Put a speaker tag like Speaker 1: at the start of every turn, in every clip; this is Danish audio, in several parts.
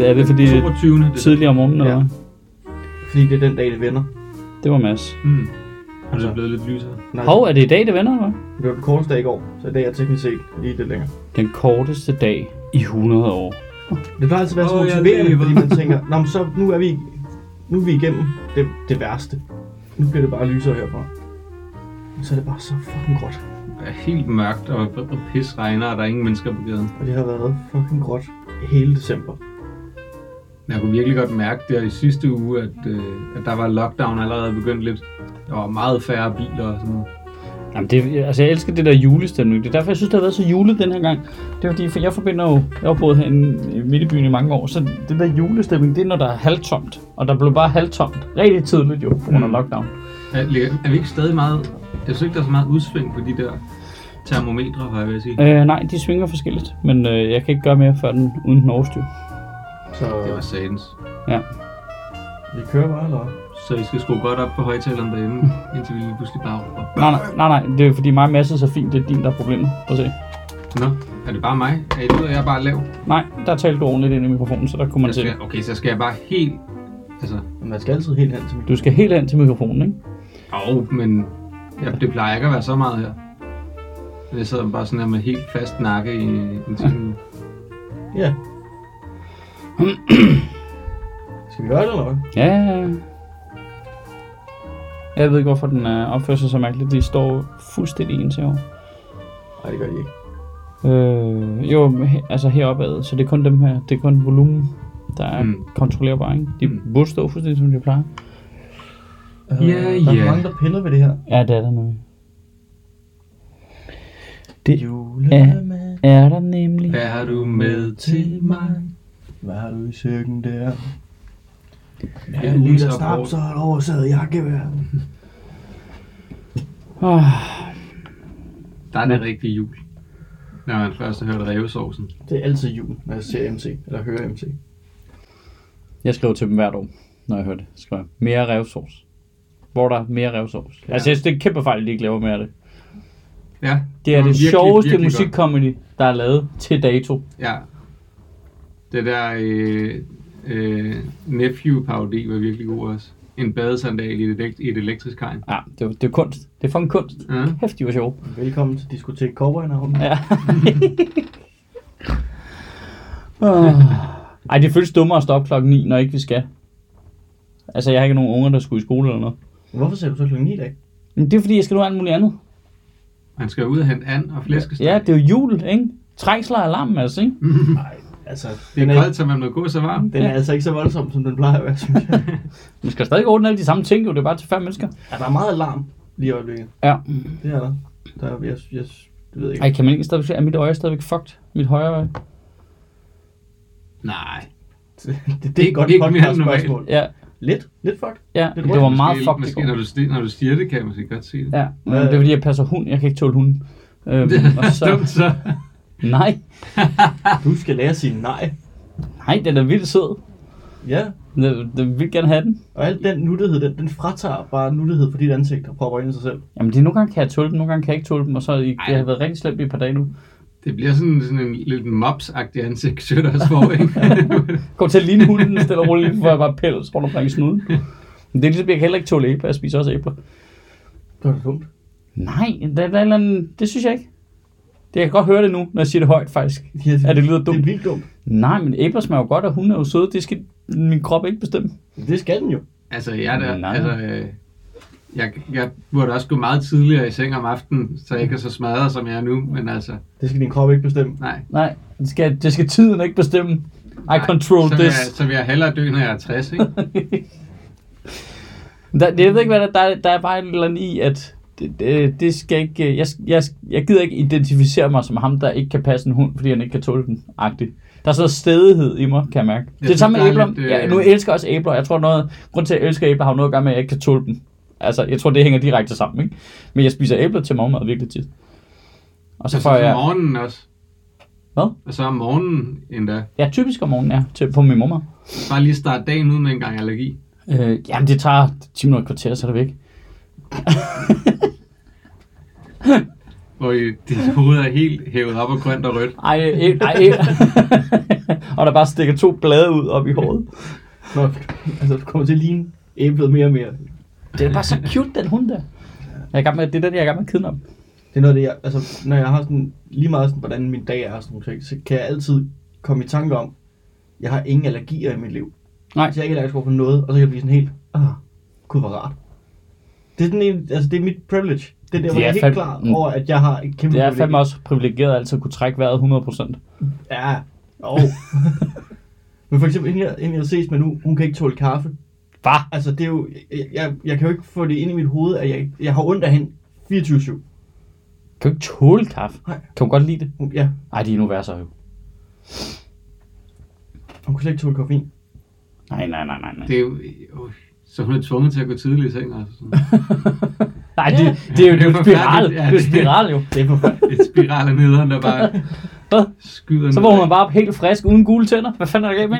Speaker 1: Er det fordi, det er
Speaker 2: 22. Det
Speaker 1: tidligere om morgenen, eller
Speaker 3: Ja.
Speaker 1: hvad?
Speaker 3: Fordi det er den dag, det vender.
Speaker 1: Det var Mads.
Speaker 2: Mm. Og det er blevet lidt lysere.
Speaker 3: Nej,
Speaker 1: Hov, er det i dag, det vender, eller hvad?
Speaker 3: det var den korteste dag i går, så i dag er teknisk set lige lidt længere.
Speaker 1: Den korteste dag i 100 år.
Speaker 3: Det plejer altid at være så
Speaker 2: jeg
Speaker 3: motiverende, fordi man tænker, Nå, men så nu er vi, nu er vi igennem det, det værste. Nu bliver det bare lysere herfra. Så er det bare så fucking gråt.
Speaker 2: Det er helt mørkt og, og pis regner, og der er ingen mennesker på gaden.
Speaker 3: Og det har været fucking gråt hele december.
Speaker 2: Men Jeg kunne virkelig godt mærke der i sidste uge, at, øh, at der var lockdown allerede begyndt lidt. Der var meget færre biler og sådan noget.
Speaker 1: Jamen det, altså jeg elsker det der julestemning. Det er derfor, jeg synes, det har været så julet den her gang. Det er fordi, for jeg forbinder jo, jeg har boet herinde i midt i byen i mange år, så det der julestemning, det er når der er halvtomt. Og der blev bare halvtomt rigtig tidligt jo, på grund af
Speaker 2: Mm.
Speaker 1: lockdown.
Speaker 2: Er, er vi ikke stadig meget... Jeg synes ikke, der er så meget udsving på de der termometre, har jeg vil sige.
Speaker 1: Øh, nej, de svinger forskelligt, men øh, jeg kan ikke gøre mere før den uden den overstyr.
Speaker 3: Så
Speaker 2: Det var satans.
Speaker 1: Ja.
Speaker 3: vi kører bare, eller?
Speaker 2: Så I skal skrue godt op på højtaleren derinde, indtil vi lige pludselig bare...
Speaker 1: Nej, nej, nej, nej, det er fordi mig og Mads er så fint, det er din, der er problemet. Prøv at se.
Speaker 2: Nå, er det bare mig? Er I ud, og jeg er bare lav?
Speaker 1: Nej, der talte du ordentligt ind i mikrofonen, så der kunne man
Speaker 2: Jeg
Speaker 1: se det.
Speaker 2: skal, okay, så skal jeg bare helt... Altså,
Speaker 3: man skal altid helt hen til mig.
Speaker 1: Du skal helt ind til mikrofonen, ikke?
Speaker 2: åh, men ja, det plejer ikke at være så meget her. Jeg sidder bare sådan her med helt fast nakke i en time.
Speaker 3: Ja. skal vi gøre det, eller hvad?
Speaker 1: Ja, ja, ja. Jeg ved ikke, hvorfor den øh, opfører sig så mærkeligt. De står fuldstændig ens herovre.
Speaker 3: Nej, det gør de ikke.
Speaker 1: Øh, jo, he, altså heroppe ad, så det er kun dem her, det er kun volumen, der er mm. Kontrollerbar, ikke? De
Speaker 2: Mm.
Speaker 1: burde stå fuldstændig, som de plejer.
Speaker 3: Øh,
Speaker 2: Ja,
Speaker 3: der er
Speaker 2: ja.
Speaker 3: mange, der piller ved det her.
Speaker 1: Ja, det er der nemlig. Det
Speaker 3: Julemad,
Speaker 1: er der nemlig.
Speaker 2: Hvad har du med til mig?
Speaker 3: Hvad har du i sækken der?
Speaker 2: Ja,
Speaker 3: Ja, en liter snaps og et oversaget jakkevær.
Speaker 1: Oh,
Speaker 2: Der er det rigtige jul. Når man først har hørt revsovsen.
Speaker 3: Det er altid jul, når jeg ser MC, eller hører MC.
Speaker 1: jeg skriver til dem hvert år, når jeg hører det. Skriver jeg, mere revsovs. Hvor der er mere revsovs. Ja. Altså, jeg synes, det er en kæmpe fejl, at de ikke laver mere af det.
Speaker 2: Ja,
Speaker 1: Det er
Speaker 2: var
Speaker 1: det
Speaker 2: virkelig,
Speaker 1: sjoveste
Speaker 2: virkelig
Speaker 1: musikcomedy, der er lavet til dato.
Speaker 2: Ja. Det der øh, øh, Nephew-parodi var virkelig god også. En badesandal i et, elekt- i et elektrisk hegn.
Speaker 1: Ja, det, det er kunst. Det er fucking kunst.
Speaker 2: Ja.
Speaker 1: Hæft, de var sjov.
Speaker 3: Velkommen til Diskotek Cowboy Navn.
Speaker 1: Ja. oh. Ej, det føles dummere at stoppe klokken 9, når ikke vi skal. Altså, jeg har ikke nogen unger, der skulle i skole eller noget.
Speaker 3: Hvorfor ser du så klokken 9 i dag?
Speaker 1: Men det er fordi, jeg skal nu alt muligt andet.
Speaker 2: Man skal ud og hente and og flæskesteg.
Speaker 1: Ja, det er jo jul, ikke? Trængsler og alarm, altså, ikke?
Speaker 3: Nej, altså,
Speaker 2: Det
Speaker 3: den
Speaker 2: er
Speaker 3: er,
Speaker 2: koldt, så man må gå så varmt.
Speaker 3: den er altså ikke så voldsom, som den plejer at være, synes jeg.
Speaker 1: Man skal stadig ordne alle de samme ting, jo. Det er bare til fem mennesker.
Speaker 3: Ja, der er meget alarm lige i øjeblikket.
Speaker 1: Ja.
Speaker 3: Det er der. Der er, jeg, jeg, det ved jeg ikke.
Speaker 1: Ej, kan man ikke stadigvæk se, er mit øje stadigvæk fucked? Mit højre øje?
Speaker 2: Nej.
Speaker 3: Det, det, det er et godt podcast spørgsmål.
Speaker 1: Ja,
Speaker 3: Lidt, lidt fucked.
Speaker 1: ja.
Speaker 3: Det
Speaker 1: Det, var
Speaker 3: jeg
Speaker 1: meget
Speaker 2: Måske-
Speaker 1: fucked
Speaker 2: måske, når, du, når du stiger det, kan jeg måske godt se det.
Speaker 1: Ja, men det er fordi, jeg passer hund. Jeg kan ikke tåle hunden. Øhm,
Speaker 2: Det
Speaker 1: og
Speaker 2: er
Speaker 1: så,
Speaker 2: dumt, så.
Speaker 1: Nej,
Speaker 3: Du skal lære at sige nej.
Speaker 1: nej, den er vildt sød.
Speaker 3: Ja,
Speaker 1: Den, den vil gerne have den.
Speaker 3: og al den nuttighed, den, den fratager bare nuttighed for dit ansigt og propper ind i sig selv.
Speaker 1: Jamen, det er nogle gange kan jeg tåle dem, nogle gange kan jeg ikke tåle dem, og så er det, det har været rigtig slemt i et par dage nu.
Speaker 2: Det bliver sådan, sådan en lidt mops-agtig ansigt, Sødt også får, ikke?
Speaker 1: Går til at ligne hunden, stille og roligt, for jeg bare pels rundt omkring i snuden. Men det er ligesom, jeg kan heller ikke tåle æbler, jeg spiser også æbler.
Speaker 3: Det var da dumt.
Speaker 1: Nej, der, der er eller andet, det synes jeg ikke. Det, jeg kan godt høre det nu, når jeg siger det højt, faktisk.
Speaker 3: Ja, det,
Speaker 1: Ja, det lyder
Speaker 3: Det er
Speaker 1: dumt.
Speaker 3: vildt dumt.
Speaker 1: Nej, men æbler smager jo godt, og hunde er jo søde. Det skal min krop ikke bestemme.
Speaker 3: Det skal den jo.
Speaker 2: altså, jeg er der,
Speaker 1: Nej.
Speaker 2: altså, øh, jeg, jeg burde også gå meget tidligere i seng om aftenen, så jeg ikke er så smadret, som jeg er nu, men altså,
Speaker 3: Det skal din krop ikke bestemme.
Speaker 2: nej.
Speaker 1: Nej, det skal, det skal tiden ikke bestemme. I
Speaker 2: Nej,
Speaker 1: control
Speaker 2: så
Speaker 1: this.
Speaker 2: Jeg, så vil jeg hellere dø, når jeg er 60, ikke?
Speaker 1: Der, jeg ved ikke, hvad der, der, er- der er bare et eller andet i, at det, det, det skal ikke, jeg, jeg, jeg gider ikke identificere mig som ham, der ikke kan passe en hund, fordi han ikke kan tåle den. -agtigt. Der er sådan noget stedighed i mig, kan jeg mærke. det er det
Speaker 2: synes,
Speaker 1: samme med
Speaker 2: er
Speaker 1: æbler.
Speaker 2: lidt, øh,
Speaker 1: Ja, nu elsker jeg også æbler. Jeg tror noget, grund til at jeg elsker æbler har noget at gøre med, at jeg ikke kan tåle dem. Altså, jeg tror, det hænger direkte sammen, ikke? Men jeg spiser æbler til morgenmad virkelig tit. Og så
Speaker 2: Altså,
Speaker 1: får
Speaker 2: om
Speaker 1: jeg...
Speaker 2: morgenen også.
Speaker 1: Hvad?
Speaker 2: Og så om morgenen endda.
Speaker 1: Ja, typisk om morgenen, ja, til, på min mormor.
Speaker 2: Bare lige starte dagen ud med en gang allergi.
Speaker 1: Øh, jamen, det tager 10 minutter et kvarter, så er det væk.
Speaker 2: hvor I, dit hoved er helt hævet op og grønt og rødt.
Speaker 1: Ej, ej, ej. og der bare stikker to blade ud op i håret.
Speaker 3: Nå, altså, du kommer til at ligne æblet mere og mere.
Speaker 1: Det er bare så cute, den hund der. Jeg er gang med, det er den, jeg er gang med at kidnappe.
Speaker 3: Det er noget af det, jeg, altså, når jeg har sådan, lige meget sådan, hvordan min dag er, sådan ting, så kan jeg altid komme i tanke om, jeg har ingen allergier i mit liv.
Speaker 1: Nej.
Speaker 3: Så jeg er ikke allergisk over for noget, og så kan jeg blive sådan helt, ah, gud hvor rart. Det er, sådan en, altså, det er mit privilege. Det er der,
Speaker 1: Det
Speaker 3: jeg helt
Speaker 1: fandme-
Speaker 3: klar
Speaker 1: mm.
Speaker 3: over, at jeg har et kæmpe
Speaker 1: Det er fandme også privilegeret at altid kunne trække vejret 100%.
Speaker 3: Ja, oh. Men for eksempel, hende jeg, hende jeg ses med nu, hun kan ikke tåle kaffe.
Speaker 1: Hvad?
Speaker 3: Altså, det er jo, jeg, jeg, jeg kan jo ikke få det ind i mit hoved, at jeg, jeg har ondt af hende 24-7.
Speaker 1: Kan du ikke tåle kaffe?
Speaker 3: Nej.
Speaker 1: Kan hun godt lide det?
Speaker 3: Hun, ja,
Speaker 1: Ej, de er nu værre så jo.
Speaker 3: hun kunne slet ikke tåle koffein.
Speaker 1: Nej, nej, nej, nej, nej.
Speaker 2: Det er jo, øh, så hun er tvunget til at gå tidligt i seng. Altså. sådan.
Speaker 1: Nej, det, det er jo det er jo en
Speaker 2: Det er
Speaker 1: spiral.
Speaker 2: forfærdeligt.
Speaker 1: Det er jo en spiral jo.
Speaker 3: Det er forfærdeligt.
Speaker 2: Et spiral af nederen, der bare
Speaker 1: Hvad?
Speaker 2: skyder
Speaker 1: Så vågner man bare op helt frisk, uden gule tænder. Hvad fanden er der galt med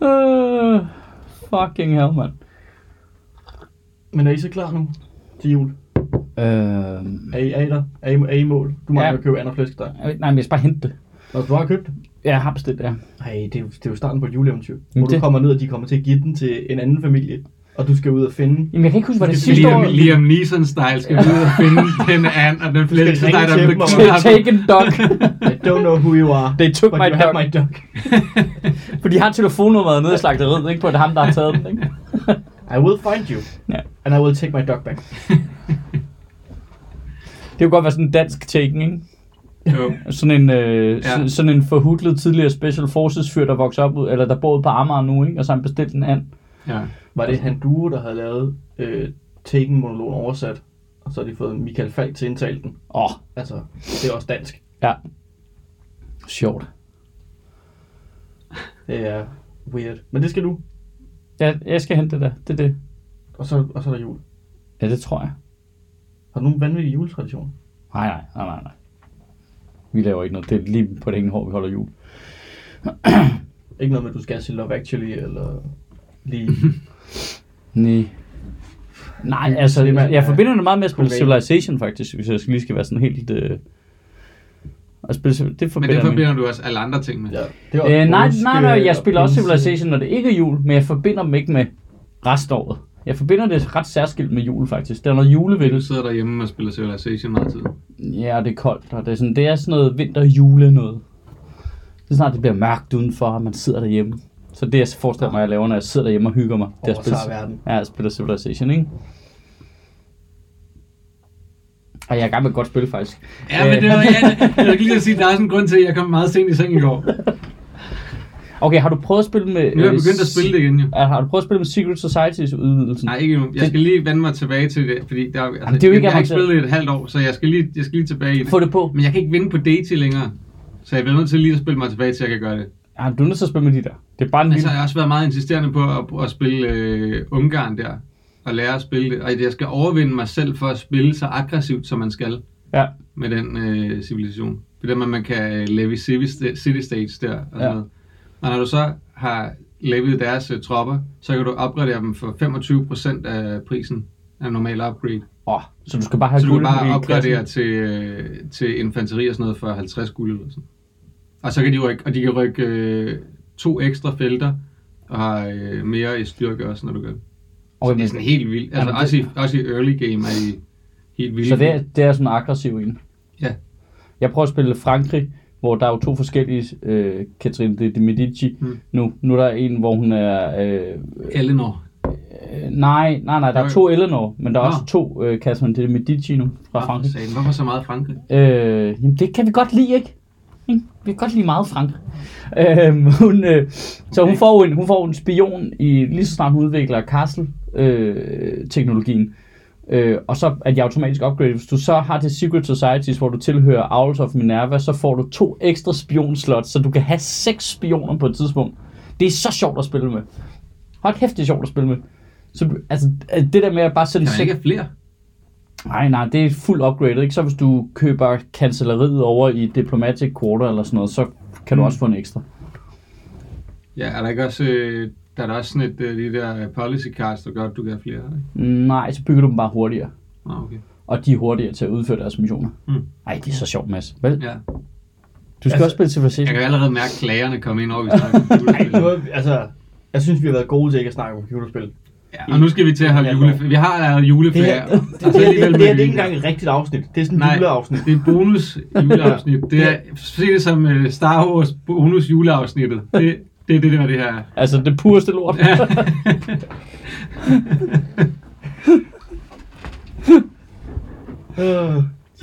Speaker 1: uh, fucking hell, mand.
Speaker 3: Men er I så klar nu til jul?
Speaker 1: Uh,
Speaker 3: Er I, er I der? Er I, er I mål? Du mangler
Speaker 1: Ja.
Speaker 3: at købe andet flæskesteg.
Speaker 1: nej, men jeg skal bare hente det.
Speaker 3: Nå, du har købt det?
Speaker 1: Jeg har bestilt det, ja.
Speaker 3: Nej, det, er jo- det er jo starten på et juleeventyr. Hvor
Speaker 1: Jamen,
Speaker 3: du
Speaker 1: det-
Speaker 3: kommer ned, og de kommer til at give den til en anden familie. Og du skal ud og finde...
Speaker 1: Jamen, jeg kan ikke huske, hvad det
Speaker 3: Det
Speaker 1: sidste
Speaker 2: Liam,
Speaker 1: år...
Speaker 2: Liam Neeson-style skal vi ud og finde den and og den flæske, der er blevet
Speaker 1: dog.
Speaker 3: I don't know who you are.
Speaker 1: They took
Speaker 3: but
Speaker 1: my dog.
Speaker 3: my dog.
Speaker 1: For de har telefonnummeret nede i slagteriet, ikke? På det ham, der har taget den, ikke?
Speaker 3: I will find you.
Speaker 1: Ja.
Speaker 3: And I will take my dog back.
Speaker 1: Det kunne godt være sådan en dansk taken, ikke?
Speaker 2: Jo.
Speaker 1: Sådan en, øh,
Speaker 2: Ja.
Speaker 1: sådan, en forhudlet tidligere Special Forces fyr, der vokser op ud, eller der bor ude på Amager nu, ikke? Og så han bestilt en and.
Speaker 2: Ja.
Speaker 3: Var det han Duo, der havde lavet øh, Taken-monologen oversat? Og så har de fået Michael Falk til at indtale den.
Speaker 1: Åh, oh,
Speaker 3: Altså, det er også dansk.
Speaker 1: ja. Sjovt.
Speaker 3: Det er weird. Men det skal du.
Speaker 1: Ja, jeg skal hente det der. Det er det.
Speaker 3: Og så, og så er der jul.
Speaker 1: Ja, det tror jeg.
Speaker 3: Har du nogen vanvittige juletraditioner?
Speaker 1: Nej, nej, nej, nej, nej. Vi laver ikke noget. Det er lige på det hængende hår, vi holder jul.
Speaker 3: Ikke noget med, at du skal se Love Actually, eller lige...
Speaker 1: Nej. Nej, altså,
Speaker 3: Det man-
Speaker 1: jeg forbinder det meget med at spille. Civilization, faktisk, hvis jeg lige skal være sådan helt... Øh, at spille, det
Speaker 2: Men det forbinder du også alle andre ting med.
Speaker 3: Ja, det er også
Speaker 1: Øh, nej, nej, nej, jeg
Speaker 3: og
Speaker 1: spiller også. Civilization, når det ikke er jul, men jeg forbinder dem ikke med reståret. Jeg forbinder det ret særskilt med jul, faktisk. Der er noget jule ved
Speaker 2: Du sidder derhjemme og spiller Civilization meget tid.
Speaker 1: Ja, og det er koldt, og det er sådan, det er sådan noget vinter-jule noget. Det er snart, det bliver mørkt udenfor, og man sidder derhjemme. Så det, jeg forestiller mig, jeg laver, når jeg sidder derhjemme og hygger mig, det er at spille,
Speaker 3: verden.
Speaker 1: ja, jeg spiller Civilization, ikke? Og jeg er i gang med et godt spil, faktisk.
Speaker 2: Ja, men det var, ja, jeg vil lige at sige, at der er sådan en grund til, at jeg kom meget sent i seng i går.
Speaker 1: Okay, har du prøvet at spille med...
Speaker 2: Nu er jeg
Speaker 1: øh,
Speaker 2: begyndt at spille det igen, jo.
Speaker 1: Har du prøvet at spille med Secret Societies udvidelsen?
Speaker 2: Nej, ikke nu. Jeg skal lige vende mig tilbage til det, fordi der, altså,
Speaker 1: Jamen, det er jo ikke
Speaker 2: jeg har ikke spillet i et halvt år, så jeg skal lige, jeg skal lige tilbage i det.
Speaker 1: Få det på.
Speaker 2: Men jeg kan ikke vinde på Daisy længere. Så jeg bliver nødt til lige at spille mig tilbage til, at jeg kan gøre det.
Speaker 1: Ja, du er nødt til at spille med de der. Det er bare en
Speaker 2: Altså,
Speaker 1: lille...
Speaker 2: jeg har også været meget insisterende på at, at spille øh, Ungarn der. Og lære at spille det. Og jeg skal overvinde mig selv for at spille så aggressivt, som man skal
Speaker 1: Ja,
Speaker 2: med den øh, civilisation. Det er der, man kan øh, leve i city, city states der. Og, sådan
Speaker 1: Ja.
Speaker 2: noget. Og når du så har levet deres øh, tropper, så kan du opgradere dem for 25% af prisen af normal upgrade.
Speaker 1: Åh, så du skal bare have
Speaker 2: Så du kan bare
Speaker 1: i
Speaker 2: opgradere til, øh, til infanteri og sådan noget for 50 guld eller sådan. Og så kan de rykke, og de kan rykke øh, to ekstra felter og har øh, mere i styrke også, når du gør det.
Speaker 1: Okay,
Speaker 2: Så det er sådan helt vildt. Altså
Speaker 1: Jamen,
Speaker 2: også, i, også i early game er de helt vilde.
Speaker 1: Så det er, det er sådan en aggressiv en.
Speaker 2: Ja.
Speaker 1: Jeg prøver at spille Frankrig, hvor der er jo to forskellige øh, Catherine de, de Medici
Speaker 2: Hmm.
Speaker 1: nu. Nu er der en, hvor hun er... Øh,
Speaker 2: Eleanor.
Speaker 1: øh, nej, nej, nej, der er to Eleanor, men der er
Speaker 2: Nå.
Speaker 1: også to øh, Catherine de Medici nu fra
Speaker 2: Nå,
Speaker 1: Frankrig.
Speaker 2: satan. Hvorfor så meget Frankrig?
Speaker 1: Øh, jamen, det kan vi godt lide, ikke? Vi kan godt lide meget Frankrig. Øh, hun, øh, så hun får, en, hun får en spion i lige så snart hun udvikler Castle-teknologien. Øh, og så er de automatisk upgraded. Hvis du så har det Secret Societies, hvor du tilhører Owls of Minerva, så får du to ekstra spionslots, så du kan have seks spioner på et tidspunkt. Det er så sjovt at spille med. Hold kæft, det er sjovt at spille med. Så altså, det der med at bare sende
Speaker 2: Kan man ikke flere?
Speaker 1: Nej, nej, det er fuld upgrade, ikke? Så hvis du køber kancelleriet over i Diplomatic Quarter eller sådan noget, så kan du
Speaker 2: Mm.
Speaker 1: også få en ekstra.
Speaker 2: Ja, er der ikke også øh, Der er da også sådan et, øh, de der policy cards, der gør, at du kan have flere. Ikke?
Speaker 1: Nej, så bygger du dem bare hurtigere.
Speaker 2: Ah, okay.
Speaker 1: Og de er hurtigere til at udføre deres missioner.
Speaker 2: Mm.
Speaker 1: Ej, det er så sjovt, Mads. Vel?
Speaker 2: Ja.
Speaker 1: Du skal
Speaker 3: Altså,
Speaker 1: også spille
Speaker 2: Jeg
Speaker 1: Civilization.
Speaker 2: kan allerede mærke klagerne komme ind over, vi snakker om
Speaker 3: Ej, nu, altså, jeg synes, vi har været gode til ikke at snakke om computerspil.
Speaker 2: Ja, og nu skal vi til at holde
Speaker 3: Ja,
Speaker 2: juleferie. Vi har lavet
Speaker 3: Det
Speaker 2: juleferie.
Speaker 3: her, det,
Speaker 2: og
Speaker 3: det, det, det, det, det,
Speaker 2: med
Speaker 3: er ikke engang et rigtigt afsnit. Det er sådan et
Speaker 2: Nej.
Speaker 3: juleafsnit.
Speaker 2: Det er et bonus juleafsnit. Det er, se det som uh, Star Wars bonus juleafsnittet. Det, det er det, der det her er.
Speaker 1: Altså, det pureste lort.
Speaker 2: Ja.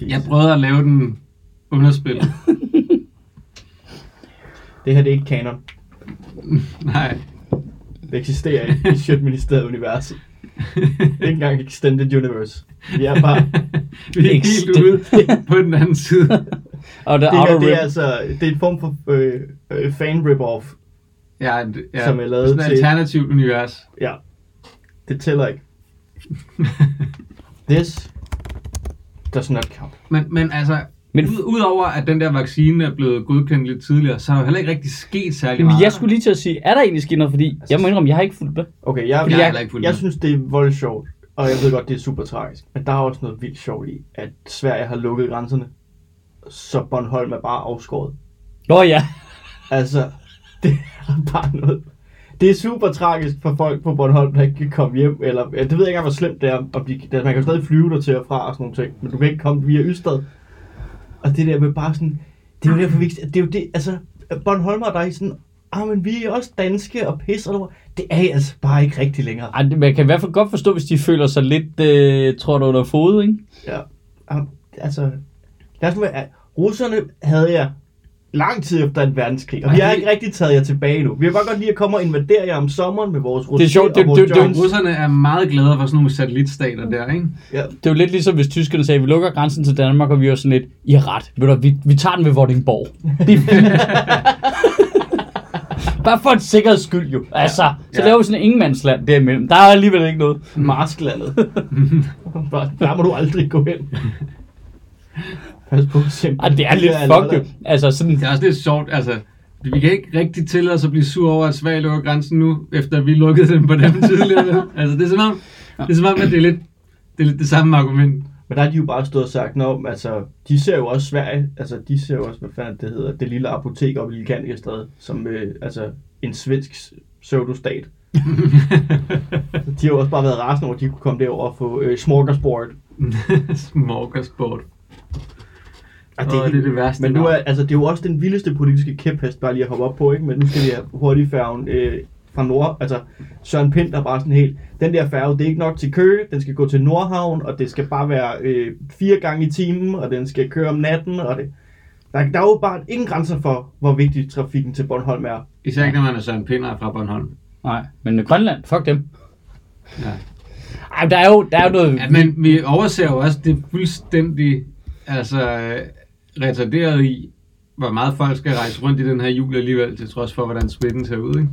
Speaker 2: Jeg prøvede at lave den underspil.
Speaker 3: Det her det er ikke kanon.
Speaker 2: Nej.
Speaker 3: Det eksisterer ikke i Sjøtministeriet universet. Det er ikke engang Extended Universe. Vi er bare...
Speaker 2: Vi er helt ude på den anden side.
Speaker 1: Og det,
Speaker 3: Det her, det er altså... Det er en form for øh, øh, fan rip-off.
Speaker 2: Ja, det- ja,
Speaker 3: Som er lavet
Speaker 2: sådan et
Speaker 3: til-
Speaker 2: alternativt univers.
Speaker 3: Ja. Det tæller ikke. This does not count.
Speaker 2: Men, men altså,
Speaker 1: Men-
Speaker 2: men, ud, udover at den der vaccine er blevet godkendt lidt tidligere, så har der jo heller ikke rigtig sket særlig meget.
Speaker 1: jeg skulle lige til at sige, er der egentlig sket noget? Fordi jeg må indrømme, jeg har ikke fulgt med.
Speaker 3: Okay, jeg,
Speaker 2: jeg
Speaker 3: jeg,
Speaker 2: ikke fulgt
Speaker 3: jeg
Speaker 2: med.
Speaker 3: synes, det er voldt sjovt. Og jeg ved godt, det er super tragisk. Men der er også noget vildt sjovt i, at Sverige har lukket grænserne. Så Bornholm er bare afskåret.
Speaker 1: Nå ja.
Speaker 3: Altså, det er bare noget. Det er super tragisk for folk på Bornholm, der ikke kan komme hjem. Eller, ja, det ved jeg ikke hvor slemt det er. Om de, der, man kan jo stadig flyve der til og fra og sådan nogle ting. Men du kan ikke komme via Ystad. Og det der med bare sådan... Det er jo derfor, vi. Det er jo det, altså... Bornholmer, der er i sådan... Ah, men vi er også danske og pis og lort." Det er I altså bare ikke rigtig længere.
Speaker 1: Ej, man kan i hvert fald godt forstå, hvis de føler sig lidt, øh, tror du, under fod, ikke?
Speaker 3: Ja. Altså... Lad os være... Russerne havde jeg lang tid efter en verdenskrig, og vi har ikke rigtig taget jer tilbage nu. Vi har bare godt lige at komme og invadere jer om sommeren med vores
Speaker 1: Det er sjovt, det- det- det-.
Speaker 2: Russerne er meget glade for sådan nogle satellitstater der, ikke?
Speaker 3: Ja.
Speaker 1: Det er jo lidt ligesom, hvis tyskerne sagde, at vi lukker grænsen til Danmark, og vi var sådan lidt, I har ret, ved du, vi, vi tager den ved Vordingborg. Det er. Bare for en sikkerheds skyld jo. Altså, så
Speaker 2: Ja.
Speaker 1: laver vi sådan en ingenmandsland derimellem. Der er alligevel ikke noget.
Speaker 3: Marsklandet. Bare, Der må du aldrig gå hen. Pas på.
Speaker 1: Ej, det er lidt fuck. Altså sådan,
Speaker 2: Det er også lidt sjovt, altså... Vi kan ikke rigtig tillade os at blive sur over, at Sverige lukker grænsen nu, efter at vi lukkede den på dem tidligere. altså, det er som om, det er som om, at det er lidt det, er lidt det samme argument.
Speaker 3: Men der har de jo bare stået og sagt, Nå, altså, de ser jo også Sverige, altså, de ser jo også, hvad fanden det hedder, det lille apotek oppe i Lille som øh, altså, en svensk pseudostat. De har jo også bare været rasende over, at de kunne komme derover og få øh, smorgasbord.
Speaker 2: Smorgasbord.
Speaker 3: Og
Speaker 2: Åh, det er det værste
Speaker 3: Men nu er, altså, det er jo også den vildeste politiske kæphest, bare lige at hoppe op på, ikke? Men nu skal vi have hurtigfærgen øh, fra Nord, altså Søren Pind er bare sådan helt, den der færge, det er ikke nok til Køge, den skal gå til Nordhavn, og det skal bare være øh, fire gange i timen, og den skal køre om natten, og det, der, der er jo bare ingen grænser for, hvor vigtig trafikken til Bornholm er.
Speaker 2: Især ikke, når man er Søren Pinder fra Bornholm.
Speaker 1: nej, men Grønland, fuck dem.
Speaker 2: Ja.
Speaker 1: Ej, der er jo, der er jo noget...
Speaker 2: Ja, men vi overser jo også det fuldstændig altså, øh, retarderet i, hvor meget folk skal rejse rundt i den her jul alligevel, til trods for, hvordan smitten ser ud. Ikke?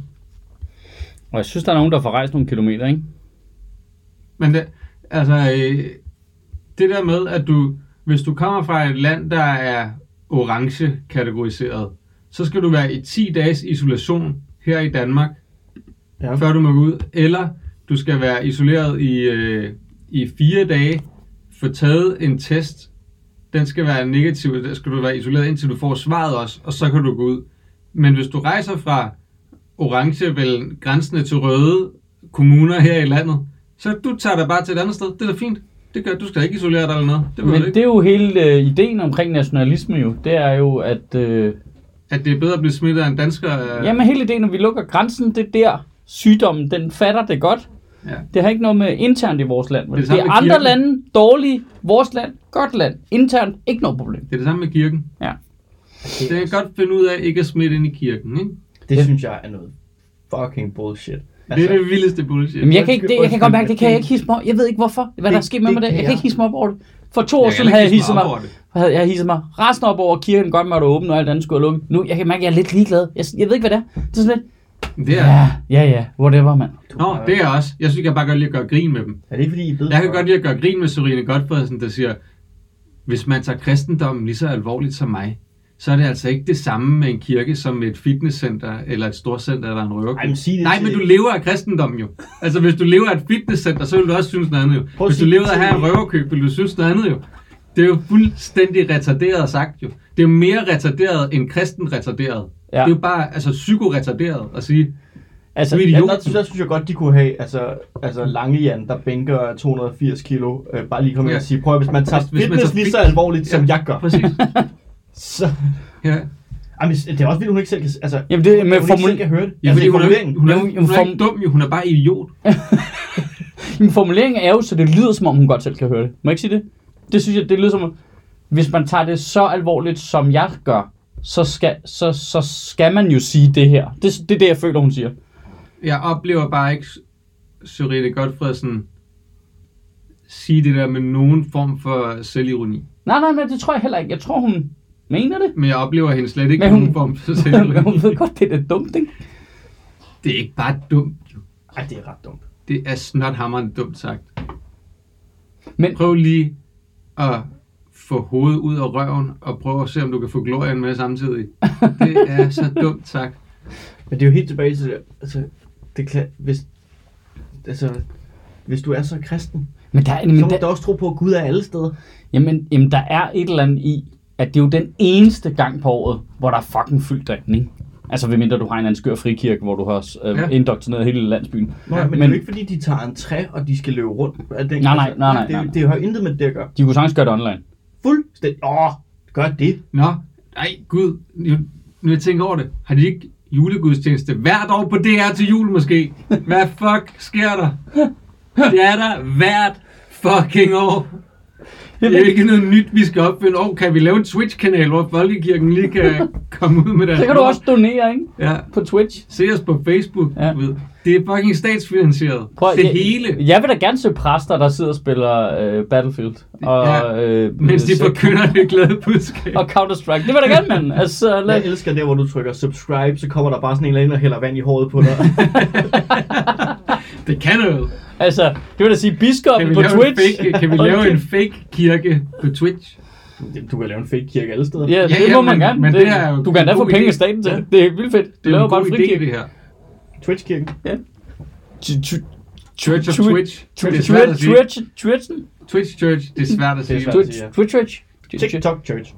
Speaker 1: Og jeg synes, der er nogen, der får rejst nogle kilometer, ikke?
Speaker 2: Men det, altså, øh, det der med, at du, hvis du kommer fra et land, der er orange kategoriseret, så skal du være i 10 dages isolation her i Danmark,
Speaker 3: Ja.
Speaker 2: før du må gå ud, eller du skal være isoleret i, øh, i fire dage, få taget en test, den skal være negativ, der skal du være isoleret indtil du får svaret også, og så kan du gå ud. Men hvis du rejser fra orange, vel grænsende til røde kommuner her i landet, så du tager dig bare til et andet sted. Det er da fint. Det gør, du skal ikke isolere dig eller noget. Det
Speaker 1: Men det
Speaker 2: ikke.
Speaker 1: er jo hele øh, ideen omkring nationalisme jo. Det er jo, at... Øh,
Speaker 2: At det er bedre at blive smittet af en dansker. øh,
Speaker 1: Jamen hele ideen, når vi lukker grænsen, det er der sygdommen, den fatter det godt.
Speaker 2: Ja.
Speaker 1: Det har ikke noget med internt i vores land. Det,
Speaker 2: Det er
Speaker 1: det
Speaker 2: samme
Speaker 1: er andre
Speaker 2: kirken.
Speaker 1: lande, dårlige, vores land, godt land. Internt, ikke noget problem.
Speaker 2: Det er det samme med kirken.
Speaker 1: Ja.
Speaker 2: Det kan jeg godt finde ud af ikke at smitte ind i kirken. Ikke?
Speaker 3: Det synes jeg er noget fucking bullshit.
Speaker 2: Det er det vildeste bullshit.
Speaker 1: Jamen, jeg kan, ikke, det, jeg kan godt mærke, det kan jeg
Speaker 3: det-
Speaker 1: ikke hisse mig. Jeg ved ikke hvorfor, hvad der er
Speaker 3: det-
Speaker 1: sket med mig
Speaker 3: det
Speaker 1: det. Jeg
Speaker 3: kan
Speaker 1: ikke hisse mig op over det. For to år siden havde jeg
Speaker 2: hisse
Speaker 1: hisset
Speaker 2: mig
Speaker 1: mig,
Speaker 2: op over det.
Speaker 1: havde jeg hisset mig resten op over, kirken godt måtte åbne, og alt andet skulle have lukket. Nu, jeg kan mærke, at jeg er lidt ligeglad. Jeg, jeg ved ikke, hvad det er. Det er sådan lidt,
Speaker 2: Det er,
Speaker 1: ja, ja, ja, whatever, mand.
Speaker 2: Nå, det er jeg også. Jeg synes, jeg bare godt lide at gøre grin med dem.
Speaker 3: Er det ikke, fordi I ved
Speaker 2: Jeg kan godt lide at gøre grin med Serine Godfredsen, der siger, hvis man tager kristendommen lige så alvorligt som mig, så er det altså ikke det samme med en kirke som med et fitnesscenter eller et storcenter eller en
Speaker 3: Ej,
Speaker 2: røverklub.
Speaker 3: men sig det
Speaker 2: Nej, men du lever af kristendommen jo. Altså, hvis du lever af et fitnesscenter, så vil du også synes noget andet jo.
Speaker 3: Prøv
Speaker 2: Hvis du lever af at have en røverkøb, vil du synes noget andet jo. Det er jo fuldstændig retarderet sagt jo. Det er jo mere retarderet end kristen retarderet.
Speaker 1: Ja.
Speaker 2: Det er jo bare altså, psykoretarderet at sige,
Speaker 1: Altså,
Speaker 2: er
Speaker 3: Ja, der, synes, der synes jeg godt, de kunne have altså, altså lange Jan, der bænker 280 kilo, øh, bare lige komme ind
Speaker 2: Ja.
Speaker 3: og sige, prøv at hvis man tager
Speaker 2: Hvis- hvis man
Speaker 3: fitness
Speaker 2: tager
Speaker 3: lige så alvorligt, som
Speaker 2: Ja,
Speaker 3: jeg gør,
Speaker 2: præcis.
Speaker 3: så...
Speaker 2: Ja.
Speaker 3: Ej, men det er også vildt, hun ikke selv kan... Altså,
Speaker 1: Jamen, det-
Speaker 3: hun,
Speaker 1: med
Speaker 3: hun
Speaker 1: formul-
Speaker 3: ikke selv kan høre det.
Speaker 2: Ja,
Speaker 3: altså,
Speaker 2: fordi
Speaker 3: i
Speaker 2: hun er,
Speaker 3: formuleringen.
Speaker 2: hun, er,
Speaker 1: Jamen,
Speaker 2: hun er ikke dum jo, hun er bare idiot.
Speaker 1: Min formulering er jo, så det lyder som om, hun godt selv kan høre det. Må jeg ikke sige det? Det synes jeg, det lyder som om, hvis man tager det så alvorligt, som jeg gør, så skal, så, så skal man jo sige det her. Det, det er det, jeg føler, hun siger.
Speaker 2: Jeg oplever bare ikke Sørete Godfredsen sige det der med nogen form for selvironi.
Speaker 1: Nej, nej, men det tror jeg heller ikke. Jeg tror, hun mener det.
Speaker 2: Men jeg oplever hende slet ikke
Speaker 1: Men hun-
Speaker 2: nogen form for
Speaker 1: Men
Speaker 2: selvironi.
Speaker 1: hun ved godt, det er dumt, ikke?
Speaker 2: Det er ikke bare dumt. jo.
Speaker 3: Ej, det er ret dumt.
Speaker 2: Det er snothammerende dumt sagt.
Speaker 1: Men-
Speaker 2: Prøv lige at få hovedet ud af røven og prøv at se, om du kan få glorien med samtidig. Det er så dumt sagt.
Speaker 3: Men det er jo helt tilbage til det. Altså, det er klart, hvis, altså, hvis du er så kristen,
Speaker 1: Men der,
Speaker 3: så
Speaker 1: men
Speaker 3: må du
Speaker 1: der,
Speaker 3: da også tro på, at Gud er alle steder.
Speaker 1: jamen, jamen, der er et eller andet i, at det er jo den eneste gang på året, hvor der er fucking fyldt derinde, ikke? Altså, ved mindre du har en eller anden skør frikirke, hvor du har øh,
Speaker 2: Ja.
Speaker 1: indoktrineret hele landsbyen.
Speaker 3: Nå,
Speaker 2: Ja,
Speaker 3: ja, men, men, det er jo ikke fordi, de tager en træ, og de skal løbe rundt. af Den,
Speaker 1: Nej, nej, nej, nej,
Speaker 3: det,
Speaker 1: nej.
Speaker 3: Det, det har jo intet med det at gøre.
Speaker 1: De kunne sagtens gøre det online.
Speaker 3: Fuldstændig. Åh, gør det.
Speaker 2: Nå, nej, gud, nu, nu jeg tænker over det. Har de ikke julegudstjeneste hvert år på DR til jul måske? Hvad fuck sker der? Det er der hvert fucking år. Det er jo ikke noget nyt, vi skal opfinde. Åh, kan vi lave en Twitch-kanal, hvor Folkekirken lige kan komme ud med deres
Speaker 1: Så kan du også donere, ikke?
Speaker 2: Ja,
Speaker 1: På Twitch.
Speaker 2: se os på Facebook.
Speaker 1: Ja.
Speaker 2: Ved. Det er fucking statsfinansieret.
Speaker 1: Prøv,
Speaker 2: det
Speaker 1: jeg,
Speaker 2: hele.
Speaker 1: Jeg vil da gerne se præster, der sidder og spiller øh, Battlefield. Og,
Speaker 2: Ja,
Speaker 1: øh,
Speaker 2: Mens de
Speaker 1: så-
Speaker 2: forkynder det glade budskab.
Speaker 1: Og Counter-Strike. Det vil jeg da gerne, mand. Altså, lad,
Speaker 3: Jeg elsker der, hvor du trykker subscribe, så kommer der bare sådan en eller anden og hælder vand i håret på dig.
Speaker 2: Det kan noget.
Speaker 1: Altså, det vil da sige biskoppen på Twitch.
Speaker 2: En fake, kan vi lave en
Speaker 1: kæft.
Speaker 2: fake kirke på Twitch?
Speaker 3: du kan lave en fake kirke alle steder.
Speaker 1: Ja, det
Speaker 2: Ja, ja,
Speaker 1: må man
Speaker 2: men-
Speaker 1: gerne.
Speaker 2: men
Speaker 1: det,
Speaker 2: det er jo
Speaker 1: du kan
Speaker 2: en
Speaker 1: da få penge af staten til
Speaker 2: Ja.
Speaker 1: det. Det er vildt fedt.
Speaker 2: Det
Speaker 1: Du
Speaker 2: er
Speaker 1: laver
Speaker 2: en
Speaker 1: bare
Speaker 2: god
Speaker 1: en
Speaker 2: idé,
Speaker 1: frikirke.
Speaker 2: det her.
Speaker 3: Twitch-kirken.
Speaker 1: Ja.
Speaker 2: Church of
Speaker 1: Twi-
Speaker 2: Twitch. Det
Speaker 1: Twitch. Twitch, Twitch,
Speaker 2: Twitch Church, det er svært at
Speaker 3: Det
Speaker 2: sige.
Speaker 1: Twitch,
Speaker 3: ja.
Speaker 1: Twitch,
Speaker 3: TikTok Church.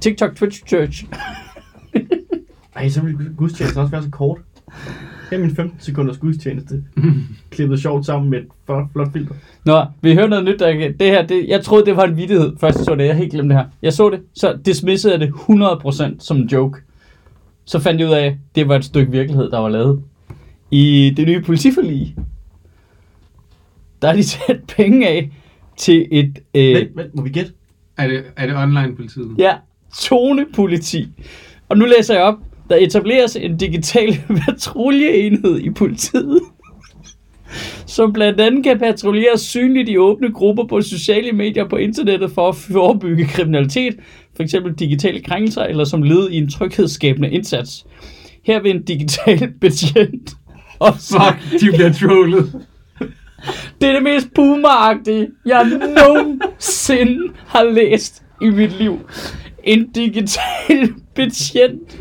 Speaker 1: TikTok, Twitch, Church.
Speaker 3: Ej, så ville gudstjenesten også være så kort. Her er min 15 sekunders gudstjeneste. Klippet sjovt sammen med et flot, flot filter.
Speaker 1: Nå, vi hører noget nyt. Der, det her, det, jeg troede, det var en vittighed, først jeg så det. Jeg har helt glemt det her. Jeg så det, så dismissede jeg det 100% som en joke. Så fandt jeg ud af, at det var et stykke virkelighed, der var lavet. I det nye politiforlig, der er de sat penge af til et øh,
Speaker 3: Vent, vent, må vi gætte?
Speaker 2: Er det, er det online politiet?
Speaker 1: ja, zonepoliti. Og nu læser jeg op. Der etableres en digital patruljeenhed i politiet, som blandt andet kan patruljere synligt i åbne grupper på sociale medier på internettet for at forebygge kriminalitet, f.eks. digitale krænkelser eller som led i en tryghedsskabende indsats. Her vil en digital betjent også
Speaker 2: Fuck, de bliver trollet.
Speaker 1: det er det mest boomeragtige, jeg nogensinde har læst i mit liv. En digital betjent.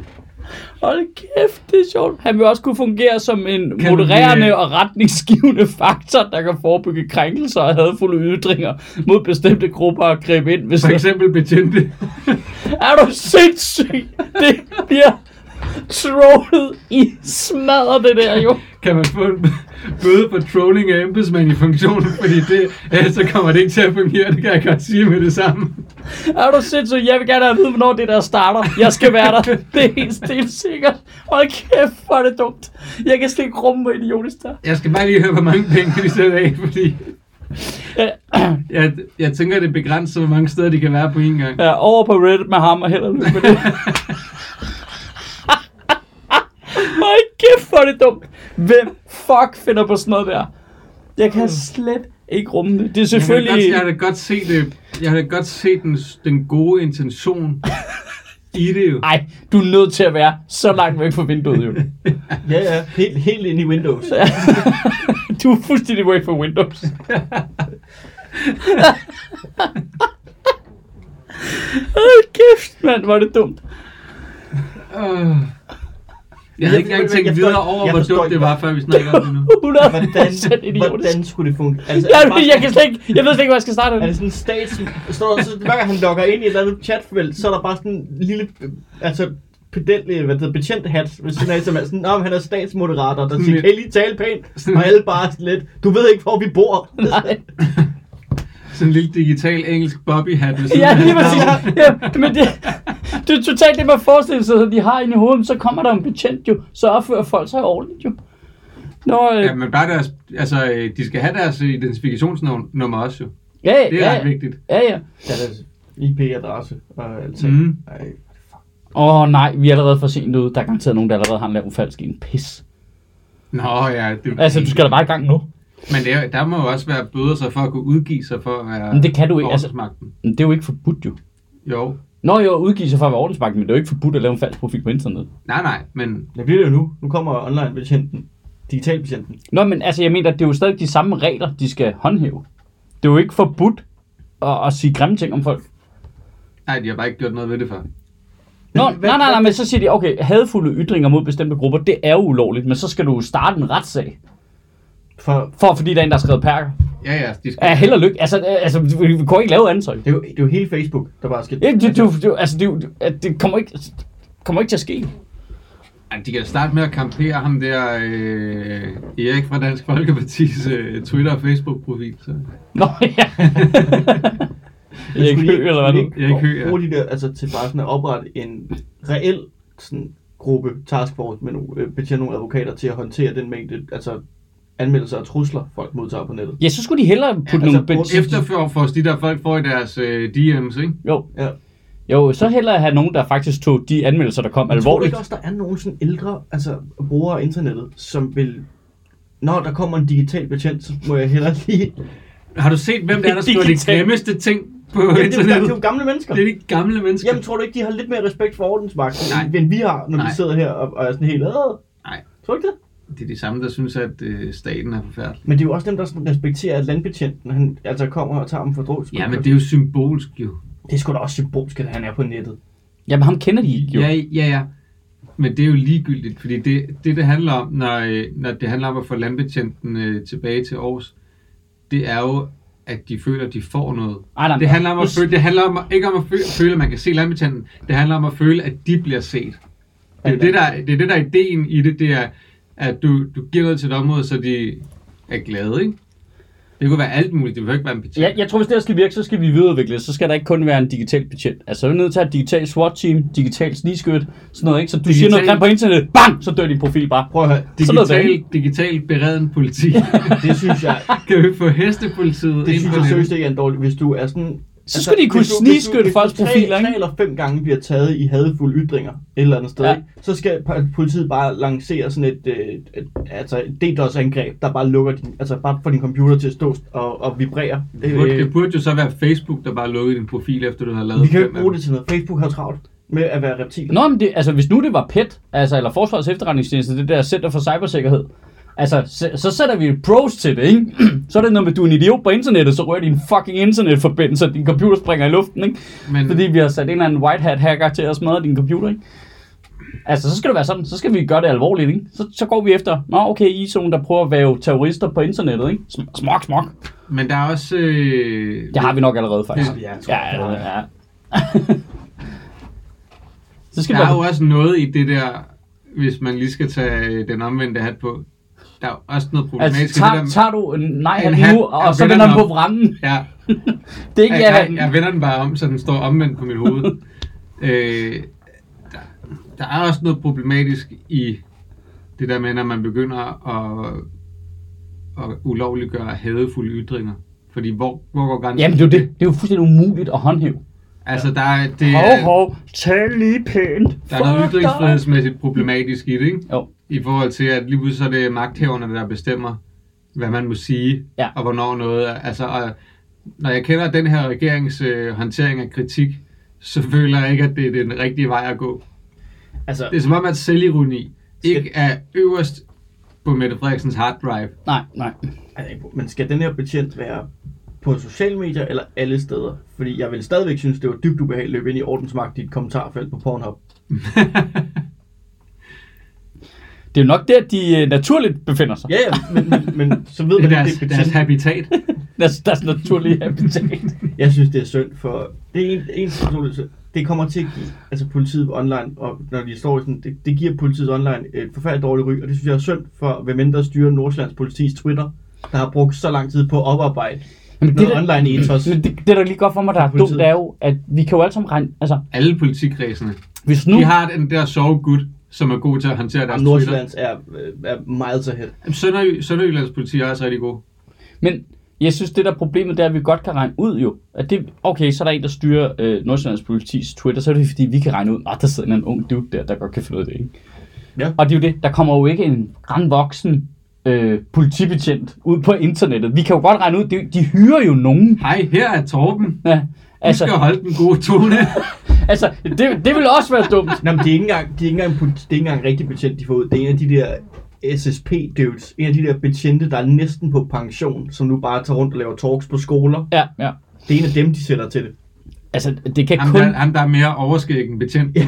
Speaker 1: Hold kæft, det er sjovt. Han vil også kunne fungere som en
Speaker 2: Kan
Speaker 1: modererende
Speaker 2: vi-
Speaker 1: og retningsgivende faktor, der kan forebygge krænkelser og hadfulde ytringer mod bestemte grupper og gribe ind, hvis
Speaker 2: For eksempel betjente.
Speaker 1: er du sindssyg? Det bliver trollet i smadrer det der jo.
Speaker 2: Kan man få en bøde for trolling af embedsmænd i funktionen, fordi det, ellers så kommer det ikke til at fungere, det kan jeg godt sige med det samme.
Speaker 1: Er du sindssyg? Jeg vil gerne have at vide, hvornår det der starter. Jeg skal være der. Det er helt stil sikkert. Hold kæft, hvor er det dumt. Jeg kan slet ikke rumme, hvor idiotisk der.
Speaker 2: Jeg skal bare lige høre, hvor mange penge de sætter af, fordi jeg, jeg tænker, det er begrænset, hvor mange steder de kan være på en gang.
Speaker 1: ja, over på Reddit med ham og held og lykke med det. Kæft, hvor er det dumt. Hvem fuck finder på sådan noget der? Jeg kan slet ikke rumme det. Det er
Speaker 2: Jeg
Speaker 1: selvfølgelig...
Speaker 2: kan, da godt, jeg har da godt se det. Jeg har da godt se den, den gode intention i det jo.
Speaker 1: Ej, du er nødt til at være så langt væk fra vinduet, jo.
Speaker 3: Ja, ja. Helt, helt ind i Windows.
Speaker 1: du er fuldstændig væk fra Windows. Hold kæft, mand, hvor er det dumt.
Speaker 2: Øh. Jeg havde ikke engang
Speaker 3: jeg
Speaker 2: tænkt videre over,
Speaker 3: jeg
Speaker 2: hvor dumt det var, før vi snakkede om det nu.
Speaker 1: 100
Speaker 3: Hvordan, hvordan skulle det fungere? Altså,
Speaker 1: Jeg,
Speaker 3: det bare
Speaker 1: jeg, kan slet ikke, jeg ved slet ikke, hvor jeg skal starte.
Speaker 3: Er det sådan en stats... Står der, så hver gang han logger ind i et eller andet chatfelt, så er der bare sådan en lille... øh, Altså, pedel, hvad det hedder, betjent hat siden af, som er sådan, om han er statsmoderator, der siger, kan I lige tale pænt?
Speaker 2: Sådan-
Speaker 3: Og alle bare sådan lidt, du ved ikke, hvor vi bor.
Speaker 1: Nej.
Speaker 2: Sådan en lille digital engelsk bobby hat
Speaker 1: Ja, lige præcis. Ja, men det, det er totalt det, man forestiller sig, at de har inde i hovedet. Så kommer der en betjent jo, så opfører folk sig ordentligt jo. Nå, øh,
Speaker 2: Ja, men bare deres, altså, øh, de skal have deres identifikationsnummer også jo.
Speaker 1: ja, ja,
Speaker 2: Det er
Speaker 1: ja,
Speaker 2: vigtigt.
Speaker 1: ja, ja.
Speaker 3: Ja, deres IP-adresse og alt
Speaker 2: Mm.
Speaker 1: Åh oh, nej, vi er allerede for sent ude. Der er garanteret nogen, der allerede har en lav falsk en pis.
Speaker 2: Nå ja, det,
Speaker 1: Altså, du skal da bare i gang nu.
Speaker 2: Men det, er- der må jo også være bøder sig for at kunne udgive sig for at være
Speaker 1: Men det kan du ikke, altså- det er jo ikke forbudt jo.
Speaker 2: Jo.
Speaker 1: Nå jo, udgive sig for at være ordensmagt, men det er jo ikke forbudt at lave en falsk profil på internet.
Speaker 2: Nej, nej, men
Speaker 3: Det bliver det jo nu. Nu kommer online-betjenten. Digital-betjenten.
Speaker 1: Nå, men altså, jeg mener, det er jo stadig de samme regler, de skal håndhæve. Det er jo ikke forbudt at, at sige grimme ting om folk.
Speaker 2: nej, de har bare ikke gjort noget ved det før.
Speaker 1: Nå,
Speaker 3: hvad-
Speaker 1: nej, nej, nej,
Speaker 3: hvad-
Speaker 1: men så siger de, okay, hadfulde ytringer mod bestemte grupper, det er jo ulovligt, men så skal du starte en retssag,
Speaker 3: For
Speaker 1: for fordi der er en, der har skrevet perker.
Speaker 2: Ja, ja, de skal...
Speaker 1: Ja, held og lykke. Altså, øh, altså, vi vi kunne ikke lave andet tøj.
Speaker 3: det er, jo, det er jo hele Facebook, der bare skal...
Speaker 1: Ja, det, det, altså, det, er det, det kommer ikke, kommer ikke til at ske.
Speaker 2: De kan starte med at kampere ham der, øh, Erik fra Dansk Folkepartis øh, Twitter- og Facebook-profil. Så.
Speaker 1: Nå, ja. Erik Høgh, eller hvad det
Speaker 2: Erik Høgh, ja.
Speaker 3: Bruge de der, altså til bare sådan at oprette en reel sådan, gruppe taskforce med nogle, øh, betjente nogle advokater til at håndtere den mængde, altså anmeldelser og trusler, folk modtager på nettet.
Speaker 1: Ja, så skulle de hellere putte
Speaker 3: Ja, altså,
Speaker 1: nogle... bet-
Speaker 2: Efter for, de der folk får i deres øh, DM's, ikke?
Speaker 1: Jo,
Speaker 3: Ja.
Speaker 1: jo, så hellere have nogen, der faktisk tog de anmeldelser, der kom
Speaker 3: Men tror du
Speaker 1: alvorligt.
Speaker 3: ikke også, der er nogle sådan ældre altså, brugere af internettet, som vil... Når der kommer en digital betjent, så må jeg hellere lige...
Speaker 2: Har du set, hvem det er, der skriver de grimmeste ting på
Speaker 3: Ja, det, er jo, det er
Speaker 2: internettet?
Speaker 3: jo gamle mennesker.
Speaker 2: Det er de gamle mennesker.
Speaker 3: Jamen, tror du ikke, de har lidt mere respekt for ordensmagten, end vi har, når
Speaker 2: Nej.
Speaker 3: vi sidder her og, og er sådan helt... Øh.
Speaker 2: Nej.
Speaker 3: Tror du ikke det?
Speaker 2: Det er de samme, der synes, at øh, staten er forfærdelig.
Speaker 3: Men det er jo også dem, der sådan respekterer, at landbetjenten han altså kommer og tager dem for drog.
Speaker 2: Ja, men det er jo symbolsk jo.
Speaker 3: det er sgu da også symbolsk, at han er på nettet.
Speaker 1: Jamen, ham kender de ikke, jo.
Speaker 2: Ja, ja, ja. Men det er jo ligegyldigt, fordi det, det, det handler om, når, øh, når det handler om at få landbetjenten øh, tilbage til Aarhus, det er jo, at de føler, at de får noget.
Speaker 1: Ej, nej,
Speaker 2: Det handler om at føle, det handler om, ikke om at føle, føle, at man kan se landbetjenten. Det handler om at føle, at de bliver set. Det er jo det, der, det, er det, der er ideen i det, det er, at du, du giver noget til et område, så de er glade, ikke? Det kunne være alt muligt, det behøver ikke være en betjent.
Speaker 1: Ja, jeg tror, hvis det her skal virke, så skal vi videreudvikle. Så skal der ikke kun være en digital betjent. Altså, så er vi nødt til at have et digitalt SWAT-team, digital snigskyt, sådan noget, ikke? Så du
Speaker 2: Digital-
Speaker 1: siger noget grimt på internettet, bang, så dør din profil bare.
Speaker 3: Prøv at høre,
Speaker 1: sådan noget
Speaker 2: Digital, digital bereden politi.
Speaker 3: det synes jeg,
Speaker 2: kan vi få hestepolitiet
Speaker 3: det
Speaker 2: ind
Speaker 3: synes
Speaker 2: på
Speaker 3: jeg
Speaker 2: det?
Speaker 3: seriøst ikke er en dårlig, hvis du er sådan...
Speaker 1: Så skulle de kunne snigskytte folks
Speaker 3: tre-
Speaker 1: profiler, ikke?
Speaker 3: Tre eller fem gange bliver taget i hadefulde ytringer et eller andet sted,
Speaker 1: Ja.
Speaker 3: så skal politiet bare lancere sådan et, øh, et, altså et DDoS-angreb, der bare lukker din, altså bare får din computer til at stå og, og vibrere.
Speaker 2: Det burde, det burde jo så være Facebook, der bare lukkede din profil, efter du har lavet
Speaker 3: Vi kan jo ikke bruge det til noget. Facebook har travlt med at være reptiler.
Speaker 1: Nå, men det, altså, hvis nu det var PET, altså, eller Forsvarets Efterretningstjeneste, det der Center for Cybersikkerhed, altså, så, så sætter vi pros til det, ikke? så er det noget med, at du er en idiot på internettet, så rører din fucking internetforbindelse, og din computer springer i luften, ikke?
Speaker 2: Men,
Speaker 1: Fordi vi har sat en eller anden white hat hacker til at smadre din computer, ikke? Altså, så skal det være sådan. Så skal vi gøre det alvorligt, ikke? Så, så går vi efter, nå okay, I er sådan, der prøver at være terrorister på internettet, ikke? Sm- Smok, smok.
Speaker 2: men der er også... Øh,
Speaker 1: Det har vi nok allerede, faktisk.
Speaker 3: Ja, jeg tror,
Speaker 1: Ja,
Speaker 3: det
Speaker 1: ja, ja. så skal
Speaker 2: Der
Speaker 1: vi
Speaker 2: er jo
Speaker 1: være...
Speaker 2: også noget i det der, hvis man lige skal tage øh, den omvendte hat på. Der er også noget problematisk
Speaker 1: Altså, tager,
Speaker 2: det der.
Speaker 1: tager du nej han
Speaker 2: hat,
Speaker 1: nu, og
Speaker 2: jeg
Speaker 1: så
Speaker 2: vender
Speaker 1: den på vranden.
Speaker 2: Ja,
Speaker 1: Det er ikke
Speaker 2: jeg, jeg,
Speaker 1: han.
Speaker 2: jeg vender den bare om, så den står omvendt på mit hoved. øh, der, der er også noget problematisk i det der med, når man begynder at, at ulovliggøre hadefulde ytringer. Fordi hvor, hvor går grænsen?
Speaker 1: Jamen, det er, jo det. det er jo fuldstændig umuligt at håndhæve.
Speaker 2: Altså, der er, det,
Speaker 1: Hov,
Speaker 2: er,
Speaker 1: hov, tal lige pænt.
Speaker 2: der er noget ytringsfrihedsmæssigt problematisk i det, ikke?
Speaker 1: Jo.
Speaker 2: I forhold til, at lige pludselig så er det magthaverne, der bestemmer, hvad man må sige,
Speaker 1: Ja.
Speaker 2: og hvornår noget er. Altså, og, når jeg kender den her regerings øh, håndtering af kritik, så føler jeg ikke, at det er den rigtige vej at gå.
Speaker 3: Altså,
Speaker 2: Det er som om, at selvironi ikke er øverst på Mette Frederiksens hard drive.
Speaker 1: Nej, nej.
Speaker 3: altså, men skal den her betjent være på sociale medier eller alle steder? Fordi jeg vil stadigvæk synes, det var dybt ubehageligt at løbe ind i ordensmagt et kommentarfelt på Pornhub.
Speaker 1: Det er jo nok der, de øh, naturligt befinder sig.
Speaker 3: Ja, ja, men, men, men så ved
Speaker 2: Det er
Speaker 3: man,
Speaker 2: deres,
Speaker 3: det er
Speaker 2: deres habitat.
Speaker 1: Deres, deres naturlige habitat.
Speaker 3: Jeg synes, det er synd, for det er en, en situation, det kommer til at give altså politiet online, og når de står i sådan, det, det giver politiet online et forfærdeligt dårligt ry, og det synes jeg er synd for, hvem end der styrer Nordsjællands politis Twitter, der har brugt så lang tid på at oparbejde
Speaker 1: Men
Speaker 3: noget
Speaker 1: der-
Speaker 3: online ethos.
Speaker 1: Men det, det, der lige godt for mig, der er dumt, det er jo, at vi kan jo alle sammen regne... Altså,
Speaker 2: Alle politikredsene.
Speaker 1: hvis nu...
Speaker 2: De har den der sovegud, som er god til at håndtere deres.
Speaker 3: Nordsjællands er, øh, er miles ahead.
Speaker 2: Jamen, Sønderjy, Sønderjyllands politi er også rigtig god.
Speaker 1: Men jeg synes, det der er problemet, det er, at vi godt kan regne ud jo. At det, okay, så er der en, der styrer øh, Nordsjællands politis Twitter, så er det fordi, vi kan regne ud, at der sidder en eller anden ung dude der, der godt kan finde ud af det, ikke?
Speaker 3: Ja.
Speaker 1: Og det er jo det, der kommer jo ikke en grand voksen øh, politibetjent ud på internettet. Vi kan jo godt regne ud, de, de hyrer jo nogen.
Speaker 2: Hej, her er Torben.
Speaker 1: Ja,
Speaker 2: Altså, du skal holde den gode tone.
Speaker 1: altså det, det vil også være dumt.
Speaker 3: Nå, men det er ikke engang, de er ikke engang, det er ikke engang rigtig betjent, de får ud. Det er en af de der SSP-dudes, en af de der betjente, der er næsten på pension, som nu bare tager rundt og laver talks på skoler.
Speaker 1: Ja, ja.
Speaker 3: Det er en af dem, de sætter til det.
Speaker 1: Altså, det kan
Speaker 2: Ham,
Speaker 1: kun...
Speaker 2: der, ham, der er mere overskæg end betjent.
Speaker 1: Ja.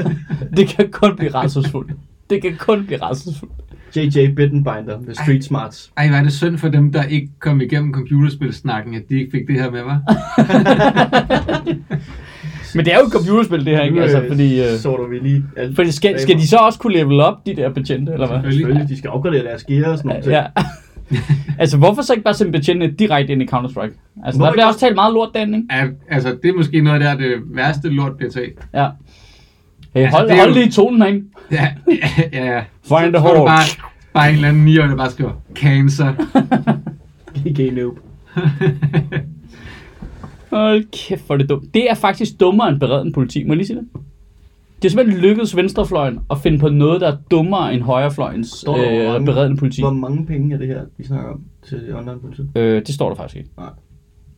Speaker 1: det kan kun blive rædselsfuldt. Det kan kun blive rædselsfuldt.
Speaker 3: JJ Bittenbinder med Street Smarts.
Speaker 2: Ej, hvad er det synd for dem, der ikke kom igennem computerspilsnakken, at de ikke fik det her med, var?
Speaker 1: Men det er jo et computerspil, det her, ikke? Altså, fordi... Øh,
Speaker 3: Så du vi lige alt.
Speaker 1: fordi skal, skal de så også kunne level op, de der betjente, eller hvad?
Speaker 3: Selvfølgelig, de skal opgradere deres gear og sådan noget.
Speaker 1: Ja. altså, hvorfor så ikke bare sende betjentene direkte ind i Counter-Strike? Altså,
Speaker 3: Hvorfor
Speaker 1: der bliver også talt meget lort derinde, ikke?
Speaker 2: Ja, altså, det er måske noget der det værste lort, taget.
Speaker 1: Ja. Hey,
Speaker 2: Altså,
Speaker 1: hold,
Speaker 2: det er
Speaker 1: hold
Speaker 2: jo-
Speaker 1: lige tonen, ikke?
Speaker 2: Ja, ja, ja.
Speaker 1: Find the
Speaker 2: er
Speaker 1: hole.
Speaker 2: bare, bare en eller anden nier, der bare skriver, cancer.
Speaker 3: GG noob.
Speaker 1: Hold kæft, hvor er det dumt. Det er faktisk dummere end beredende politi, må jeg lige sige det? Det er simpelthen lykkedes venstrefløjen at finde på noget, der er dummere end højrefløjens
Speaker 3: Står der, hvor
Speaker 1: øh,
Speaker 3: mange-
Speaker 1: beredende politi.
Speaker 3: Hvor mange penge er det her, vi snakker om til online politiet?
Speaker 1: Øh, det står der faktisk ikke.
Speaker 3: Nej.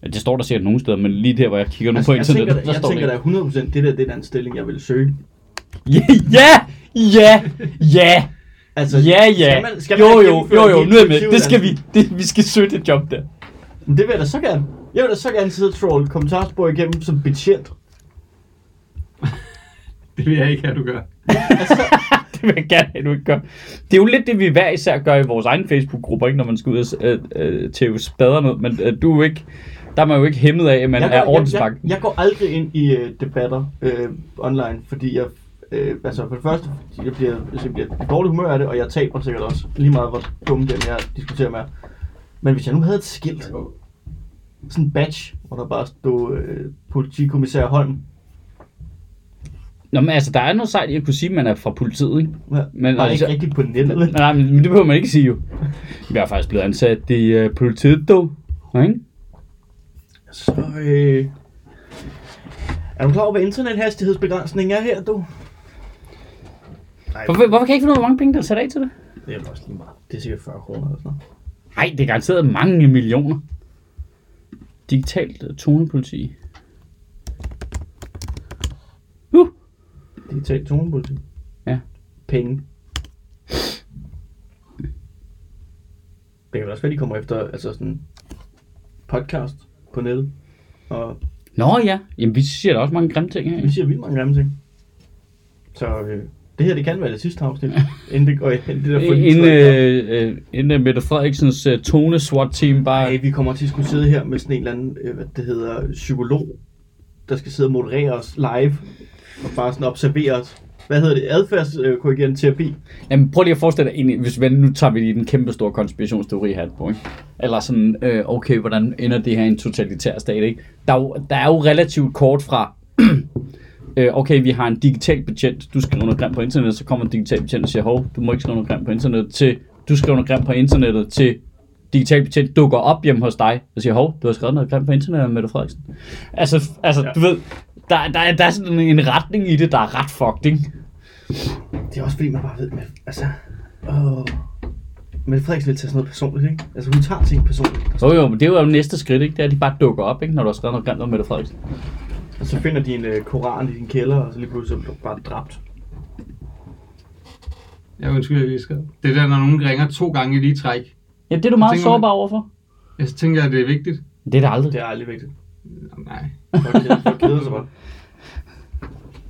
Speaker 1: Ja, Det står der sikkert nogle steder, men lige der, hvor jeg kigger nu
Speaker 3: Altså,
Speaker 1: på
Speaker 3: jeg tænker,
Speaker 1: internettet,
Speaker 3: der,
Speaker 1: der
Speaker 3: jeg
Speaker 1: står
Speaker 3: tænker
Speaker 1: det
Speaker 3: der er 100% det der, det er den stilling, jeg vil søge.
Speaker 1: Ikke. Ja, ja, ja,
Speaker 3: Altså,
Speaker 1: ja, ja.
Speaker 3: Skal man, skal man
Speaker 1: Jo, jo, jo, jo, nu er med. Det skal vi. Det, vi skal søge det job der.
Speaker 3: Men det vil jeg da så gerne. Jeg vil da så gerne sidde og troll kommentarspor igennem som betjent.
Speaker 2: Det vil jeg ikke have, du gør.
Speaker 1: det vil jeg gerne have, du ikke gør. Det er jo lidt det, vi hver især gør i vores egen Facebook-grupper, ikke, når man skal ud og øh, øh, tæve spader ned. Men øh, du er jo ikke, der er man jo ikke hæmmet af, at man
Speaker 3: jeg,
Speaker 1: er
Speaker 3: går, jeg, jeg, jeg går aldrig ind i øh, debatter øh, online, fordi jeg, øh, altså for det første, jeg bliver, altså, jeg bliver i dårlig humør af det, og jeg taber sikkert også, lige meget hvor dumme dem jeg diskuterer med. Men hvis jeg nu havde et skilt, sådan en badge, hvor der bare stod øh, politikommissær Holm,
Speaker 1: Nå, men altså, der er noget sejt i at kunne sige, at man er fra politiet, ikke?
Speaker 3: men
Speaker 1: Men
Speaker 3: bare
Speaker 1: altså-
Speaker 3: ikke rigtigt på nettet.
Speaker 1: Nej, men det behøver man ikke sige jo. Vi er faktisk blevet ansat i uh, politiet, dog. Ikke?
Speaker 3: Så, øh, er du klar over, hvad internethastighedsbegrænsningen er her, du?
Speaker 1: Hvorfor, hvorfor kan jeg ikke finde ud af, hvor mange penge, der er sat af til det?
Speaker 3: det er også lige meget. Det er sikkert 40 kroner eller sådan noget.
Speaker 1: Nej, det er garanteret mange millioner. Digitalt uh, tonepoliti. Uh.
Speaker 3: Digital tonepolitik.
Speaker 1: Ja.
Speaker 3: Penge. Det kan også være, de kommer efter altså sådan podcast på nettet. Og
Speaker 1: Nå ja, Jamen, vi siger da også mange grimme ting her.
Speaker 3: vi siger vildt mange grimme ting. Så øh, det her, det kan være det sidste afsnit. inden det går ind det der
Speaker 1: Inden, øh, øh, inden øh, Mette Frederiksens uh, tone SWAT team bare...
Speaker 3: Ej, vi kommer til at skulle sidde her med sådan en eller anden, øh, hvad det hedder, psykolog, der skal sidde og moderere os live, og bare sådan observere os. Hvad hedder det? Adfærdskorrigerende terapi.
Speaker 1: Jamen prøv lige at forestille dig, egentlig, hvis ven, nu tager vi lige den kæmpe store konspirationsteori hat på, ikke? Eller sådan, øh, okay, hvordan ender det her i en totalitær stat, ikke? Der er jo, der er jo relativt kort fra, øh, okay, vi har en digital betjent, du skriver noget grimt på internettet, så kommer en digital betjent og siger, hov, du må ikke skrive noget grimt på internettet, til du skriver noget grimt på internettet, til digital betjent dukker op hjemme hos dig og siger, hov, du har skrevet noget grimt på internettet, Mette Frederiksen. Altså, altså ja. du ved, der, der, er- der er sådan en retning i det, der er ret fucked, ikke?
Speaker 3: Det er også fordi, man bare ved, med, altså... Åh, Mette Frederiksen vil tage sådan noget personligt, ikke? Altså, hun tager ting personligt.
Speaker 1: Jo jo, men det er jo næste skridt, ikke? Det er, at de bare dukker op, ikke? Når du har skrevet noget grimt om Mette Frederiksen.
Speaker 3: Og så finder de en uh, koran i din kælder, og så lige pludselig du bare dræbt.
Speaker 2: Jeg undskylder, jeg skrev. Det er der, når nogen ringer to gange i lige træk.
Speaker 1: Ja, det er du meget
Speaker 2: Tænker
Speaker 1: sårbar overfor.
Speaker 2: Jeg tænker, at det er vigtigt.
Speaker 1: Det er det aldrig.
Speaker 3: Det er aldrig vigtigt.
Speaker 2: Nej.
Speaker 3: Folk keder, sig bare.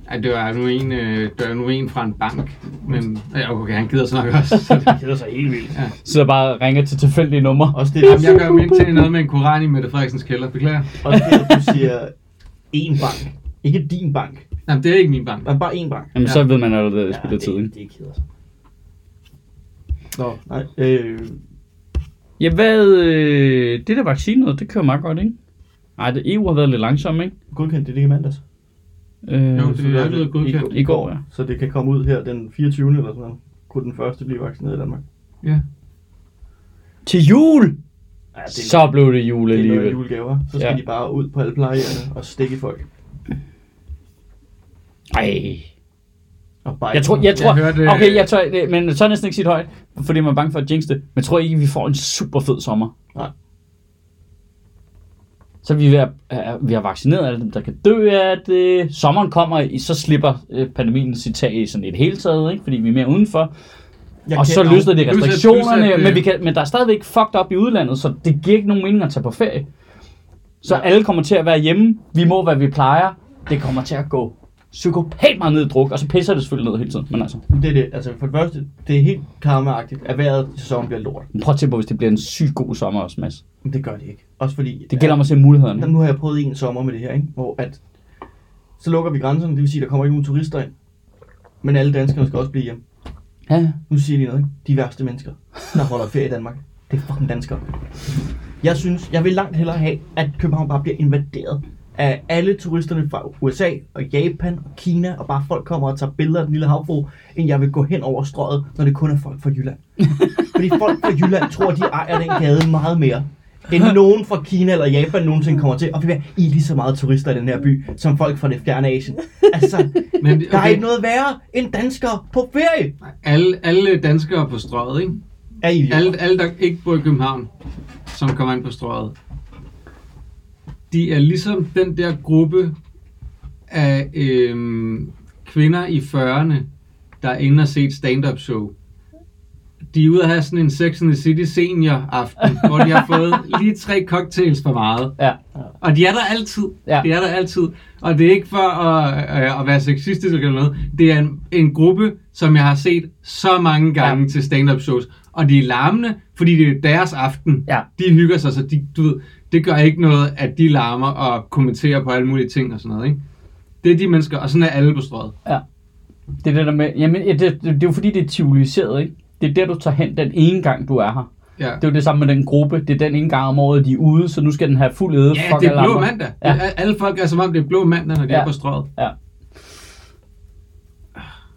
Speaker 2: Ej, det var nu en, øh, det var nu en fra en bank. Men ja, okay, han gider snakke også. Så det,
Speaker 3: Det er så helt vildt.
Speaker 1: Så bare ringer til tilfældige numre.
Speaker 3: Også det,
Speaker 2: Jamen, jeg gør jo ind til noget med en koran i Mette Frederiksens kælder. Beklager.
Speaker 3: også det, at du siger én bank. Ikke din bank.
Speaker 2: Jamen, det er ikke min bank.
Speaker 3: Der er bare én bank.
Speaker 1: Jamen,
Speaker 2: Ja.
Speaker 1: så ved man allerede, at det spiller
Speaker 3: det,
Speaker 1: tid, ikke?
Speaker 3: det keder sig. Nå, nej. Øh,
Speaker 1: Ja, hvad... Øh, det der vaccine noget, det kører meget godt, ikke? Ej, det EU har været lidt langsomt, ikke?
Speaker 3: godkendt det, det ikke mandags.
Speaker 1: Øh,
Speaker 2: Jo, det er blevet godkendt.
Speaker 1: I går, ja.
Speaker 3: Så det kan komme ud her den 24. eller sådan noget. Kunne den første blive vaccineret i Danmark.
Speaker 2: Ja.
Speaker 1: Til jul!
Speaker 3: Ja, det
Speaker 1: Så blev det jul
Speaker 3: det er noget
Speaker 1: alligevel.
Speaker 3: julegaver. Så skal
Speaker 1: Ja.
Speaker 3: de bare ud på alle plejehjemmene og stikke folk.
Speaker 1: Ej.
Speaker 3: Og bare
Speaker 1: Jeg tror, jeg tror,
Speaker 2: hørte, øh,
Speaker 1: okay, jeg tør, det, men så næsten ikke sige det højt, fordi man er bange for at jinx det. Men jeg tror ikke, vi får en super fed sommer.
Speaker 3: Nej.
Speaker 1: Så vi, er, vi har vaccineret alle dem, der kan dø af det. Sommeren kommer, i- så slipper øh, pandemien sit tag i sådan et hele taget, ikke? fordi vi er mere udenfor.
Speaker 3: Jeg
Speaker 1: og så løsner de restriktionerne,
Speaker 2: at, øh,
Speaker 1: men, vi kan, men der er stadigvæk fucked up i udlandet, så det giver ikke nogen mening at tage på ferie. Så
Speaker 3: Ja.
Speaker 1: alle kommer til at være hjemme. Vi må, hvad vi plejer. Det kommer til at gå psykopat meget ned i druk, og så pisser det selvfølgelig ned hele tiden. Men altså,
Speaker 3: Det er det. Altså for det første, det er helt karmaagtigt, at vejret i sæsonen bliver lort.
Speaker 1: prøv at tænke på, hvis det bliver en sygt god sommer også, Mads.
Speaker 3: Men det gør det ikke. Også fordi...
Speaker 1: Det gælder om at se mulighederne.
Speaker 3: Nu har jeg prøvet en sommer med det her, ikke? hvor at, så lukker vi grænserne, det vil sige, at der kommer ikke nogen turister ind. Men alle danskerne skal også blive hjemme.
Speaker 1: Ja,
Speaker 3: Nu siger jeg lige noget, ikke? De værste mennesker, der holder ferie i Danmark, det er fucking danskere. Jeg synes, jeg vil langt hellere have, at København bare bliver invaderet af alle turisterne fra USA og Japan og Kina, og bare folk kommer og tager billeder af den lille havfru, end jeg vil gå hen over strøget, når det kun er folk fra Jylland. Fordi folk fra Jylland tror, de ejer den gade meget mere, end nogen fra Kina eller Japan nogensinde kommer til. Og vi vil I er lige så meget turister i den her by, som folk fra det fjerne Asien. Altså,
Speaker 2: Men,
Speaker 3: der er ikke noget værre end danskere på ferie.
Speaker 2: Alle, alle danskere på strøget, ikke?
Speaker 3: Er I
Speaker 2: Alle, alle, der ikke bor i København, som kommer ind på strøget, de er ligesom den der gruppe af øhm, kvinder i 40'erne, der er inde og se et stand-up show. De er ude at have sådan en Sex and the City senior aften, hvor de har fået lige tre cocktails for meget.
Speaker 1: ja.
Speaker 2: Og de er der altid.
Speaker 1: Ja.
Speaker 2: Ja. De er der altid. Og det er ikke for at, øh, at være sexistisk eller noget. Det er en, en gruppe, som jeg har set så mange gange
Speaker 1: Ja.
Speaker 2: ja. til stand-up shows. Og de er larmende, fordi det er deres aften.
Speaker 1: Ja.
Speaker 2: De hygger sig, så de, du ved, det gør ikke noget, at de larmer og kommenterer på alle mulige ting og sådan noget. Ikke? Det er de mennesker, og sådan er alle på strøget.
Speaker 1: Det er det der med, jamen, ja, det, det, det er jo fordi, det er civiliseret, ikke? Det er der, du tager hen den ene gang, du er her.
Speaker 2: Ja,
Speaker 1: Det er jo det samme med den gruppe. Det er den ene gang om året, de er ude, så nu skal den have fuld æde.
Speaker 2: ja
Speaker 1: Fuck
Speaker 2: det er
Speaker 1: alle
Speaker 2: blå
Speaker 1: andre.
Speaker 2: mandag.
Speaker 1: Ja.
Speaker 2: Ja. Alle folk er som om, det er blå mandag, når de
Speaker 1: Ja.
Speaker 2: er på strøget.
Speaker 1: Ja.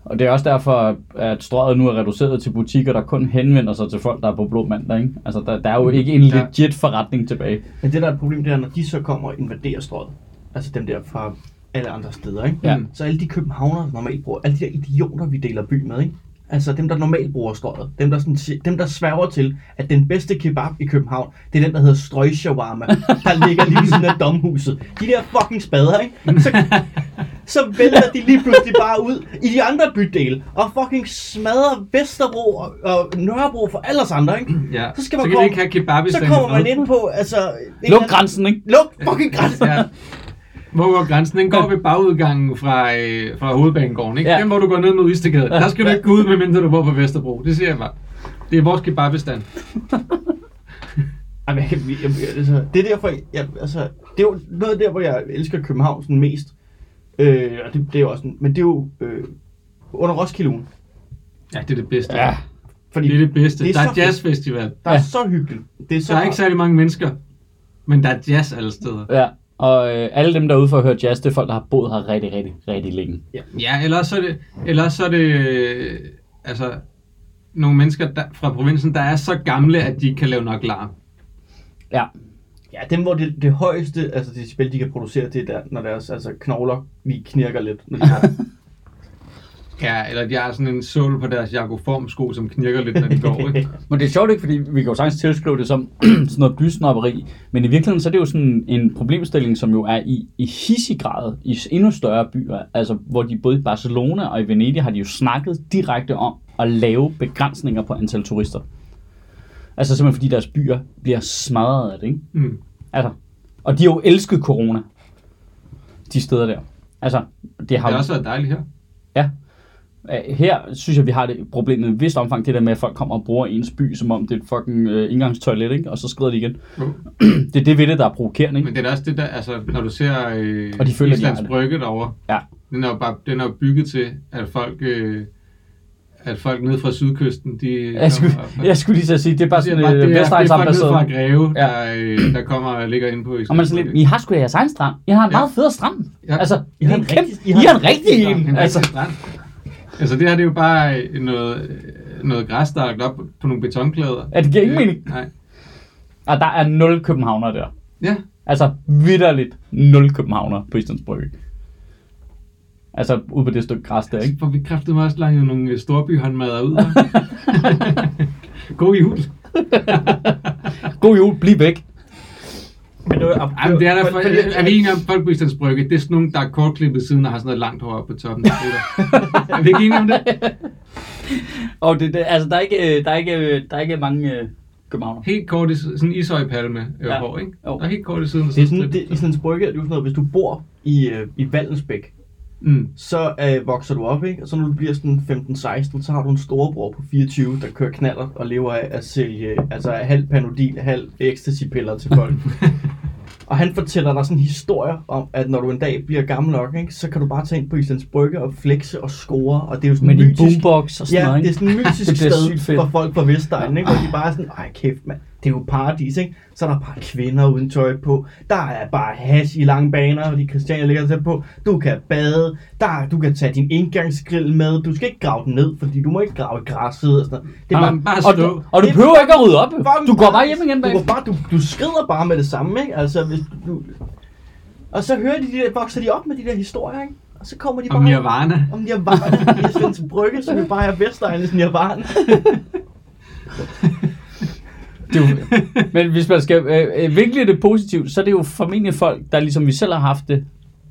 Speaker 1: Og det er også derfor, at strøget nu er reduceret til butikker, der kun henvender sig til folk, der er på blå mandag. Ikke? Altså, der, der er jo ikke en
Speaker 2: Ja.
Speaker 1: legit forretning tilbage.
Speaker 3: Men det der er et problem, det er, når de så kommer og invaderer strøget, altså dem der fra alle andre steder, ikke?
Speaker 1: Ja.
Speaker 3: Så alle de københavnere, der normalt bruger, alle de der idioter, vi deler by med, ikke? Altså dem, der normalt bruger strøget, dem der, sådan, dem, der sværger til, at den bedste kebab i København, det er den, der hedder strøg shawarma, der ligger lige ved siden af domhuset. De der fucking spader, ikke? Så, så vælter de lige pludselig bare ud i de andre bydele, og fucking smadrer Vesterbro og, og Nørrebro for alle os andre, ikke?
Speaker 2: Ja.
Speaker 3: Så skal man
Speaker 2: så kan
Speaker 3: komme-
Speaker 2: ikke have kebab i
Speaker 3: Så kommer man ind på, altså...
Speaker 1: Luk grænsen, ikke?
Speaker 3: Luk fucking grænsen!
Speaker 2: Ja. Hvor går grænsen? Den går ved bagudgangen fra, øh, fra hovedbanegården, ikke?
Speaker 1: Ja.
Speaker 2: Den, hvor du går ned mod Istegade. Der skal du ikke gå ud, medmindre du bor på Vesterbro. Det siger jeg bare. Det er vores kebabbestand.
Speaker 3: Ej, men jeg, jeg, jeg, altså, det er derfor, jeg, altså, det er jo noget der, hvor jeg elsker København sådan mest. Øh, og det, det er også, men det er jo øh, under Roskilde ugen.
Speaker 2: Ja, det er det bedste.
Speaker 1: Ja.
Speaker 3: Fordi
Speaker 2: Det er det bedste.
Speaker 3: Det er
Speaker 2: der er jazzfestival.
Speaker 3: der er
Speaker 1: Ja.
Speaker 3: så hyggeligt. Det er så
Speaker 2: Der er ikke særlig mange mennesker, men der er jazz alle steder.
Speaker 1: Ja. Og øh, alle dem, der er ude for at høre jazz, det er folk, der har boet her rigtig, rigtig, rigtig længe.
Speaker 2: Ja, ellers så er det, ellers så er det øh, altså, nogle mennesker der, fra provinsen, der er så gamle, at de kan lave nok larm.
Speaker 1: Ja.
Speaker 3: Ja, dem hvor det, det højeste, altså det spil, de kan producere, det er der, når deres altså, knogler lige knirker lidt. Når de går.
Speaker 2: Ja, eller de har sådan en sål på deres jakoformsko, som knirker lidt, når de går. Ikke?
Speaker 1: Men det er sjovt ikke, fordi vi kan jo sagtens tilskrive det som sådan noget bysnopperi. Men i virkeligheden så er det jo sådan en problemstilling, som jo er i, i hissig grad i endnu større byer. Altså hvor de både i Barcelona og i Venedig har de jo snakket direkte om at lave begrænsninger på antal turister. Altså simpelthen fordi deres byer bliver smadret af det, ikke?
Speaker 2: Mm.
Speaker 1: Altså, og de har jo elsket corona. De steder der. Altså, det
Speaker 2: Det
Speaker 1: har
Speaker 2: har også været dejligt her.
Speaker 1: Øh, Her synes jeg, vi har det problem i et vist omfang, det der med, at folk kommer og bruger ens by, som om det er et fucking øh, indgangstoilet, ikke? og så skrider de igen.
Speaker 2: Jo.
Speaker 1: Det er det ved det, der er provokerende. Ikke?
Speaker 2: Men det er også det der, altså, når du ser øh,
Speaker 1: Og de føler, de
Speaker 2: Islands
Speaker 1: det.
Speaker 2: Brygge derovre,
Speaker 1: Ja.
Speaker 2: den er jo bare, den er bygget til, at folk, øh, at folk nede fra sydkysten, de
Speaker 1: Jeg skulle,
Speaker 2: kommer-
Speaker 1: jeg skulle lige så sige, det er bare sådan en
Speaker 2: det, er, det er folk fra
Speaker 1: Vestegnsambassadør.
Speaker 2: Greve,
Speaker 1: Ja.
Speaker 2: der, øh, der kommer og ligger inde på Islands
Speaker 1: Og man er sådan lidt, I har sgu da jeres egen strand. I har en
Speaker 2: Ja.
Speaker 1: meget federe strand.
Speaker 2: Ja.
Speaker 1: Altså, I
Speaker 3: I
Speaker 1: har en
Speaker 3: en
Speaker 1: kæmpe,
Speaker 3: rigtig-
Speaker 1: I
Speaker 3: I
Speaker 1: har en rigtig en. Altså.
Speaker 2: Altså det her, det er jo bare noget, noget græs, der er lagt op på nogle betonplader.
Speaker 1: Ja, det giver ingen
Speaker 2: Øh,
Speaker 1: mening.
Speaker 2: Nej.
Speaker 1: og der er nul københavner der.
Speaker 2: Ja,
Speaker 1: Altså, vidderligt nul københavner på Islands Brygge. Altså, ude på det stykke græs der, ikke?
Speaker 2: så får vi kræftet også langt nogle øh, storbyhåndmadder ud. God jul.
Speaker 1: God jul, bliv væk.
Speaker 3: Men det var,
Speaker 2: Ej, men det er der, for, er vi enige om, folk på Islands Brygge, det er sådan nogle, der er kortklippet siden og har sådan noget langt hår oppe på toppen. er vi ikke enige om det?
Speaker 1: Og det, det, altså, der er ikke, øh, der er ikke, øh, der er ikke mange øh, københavner.
Speaker 2: Helt kort i sådan en ishøjpalme øh,
Speaker 1: Ja.
Speaker 2: hår, ikke?
Speaker 1: Jo.
Speaker 2: Der er helt kort i siden.
Speaker 3: Det er
Speaker 2: så
Speaker 3: sådan, det, i sådan en brygge, er det jo sådan noget, hvis du bor i, øh, i Vallensbæk,
Speaker 2: Mm.
Speaker 3: så øh, vokser du op, ikke? Og så når du bliver sådan 15-16, så har du en storebror på 24, der kører knaller og lever af at sælge altså halv panodil, halv ecstasy-piller til folk. og han fortæller dig sådan historier om, at når du en dag bliver gammel nok, ikke, så kan du bare tage ind på Islands Brygge og flexe og score, og det er jo sådan
Speaker 1: Med
Speaker 3: mytisk,
Speaker 1: boombox og sådan
Speaker 3: Ja,
Speaker 1: noget,
Speaker 3: det er sådan en mytisk sted for folk fra Vestegnen, ikke? hvor de bare er sådan, ej kæft mand, det er jo paradis, ikke? Så er der bare kvinder uden tøj på, der er bare hash i lange baner, fordi Christiania ligger tæt på, du kan bade, der, du kan tage din indgangsgrill med, du skal ikke grave den ned, fordi du må ikke grave i græsset og sådan noget. Det er bare,
Speaker 2: bare
Speaker 1: Og, du, og du
Speaker 3: er
Speaker 1: behøver ikke at rydde op. Du går bare hjem igen
Speaker 3: Du,
Speaker 1: bag.
Speaker 3: går bare, du, du skrider bare med det samme, ikke? Altså, hvis du... Og så hører de, de der, vokser de op med de der historier, ikke? Og så kommer de bare...
Speaker 2: Om Nirvana.
Speaker 3: Om Nirvana i Islands Brygge, som jo bare er Vestegnens Nirvana.
Speaker 1: Det er jo, men hvis man skal øh, øh, vinkle det positivt, så er det jo formentlig folk, der ligesom vi selv har haft det,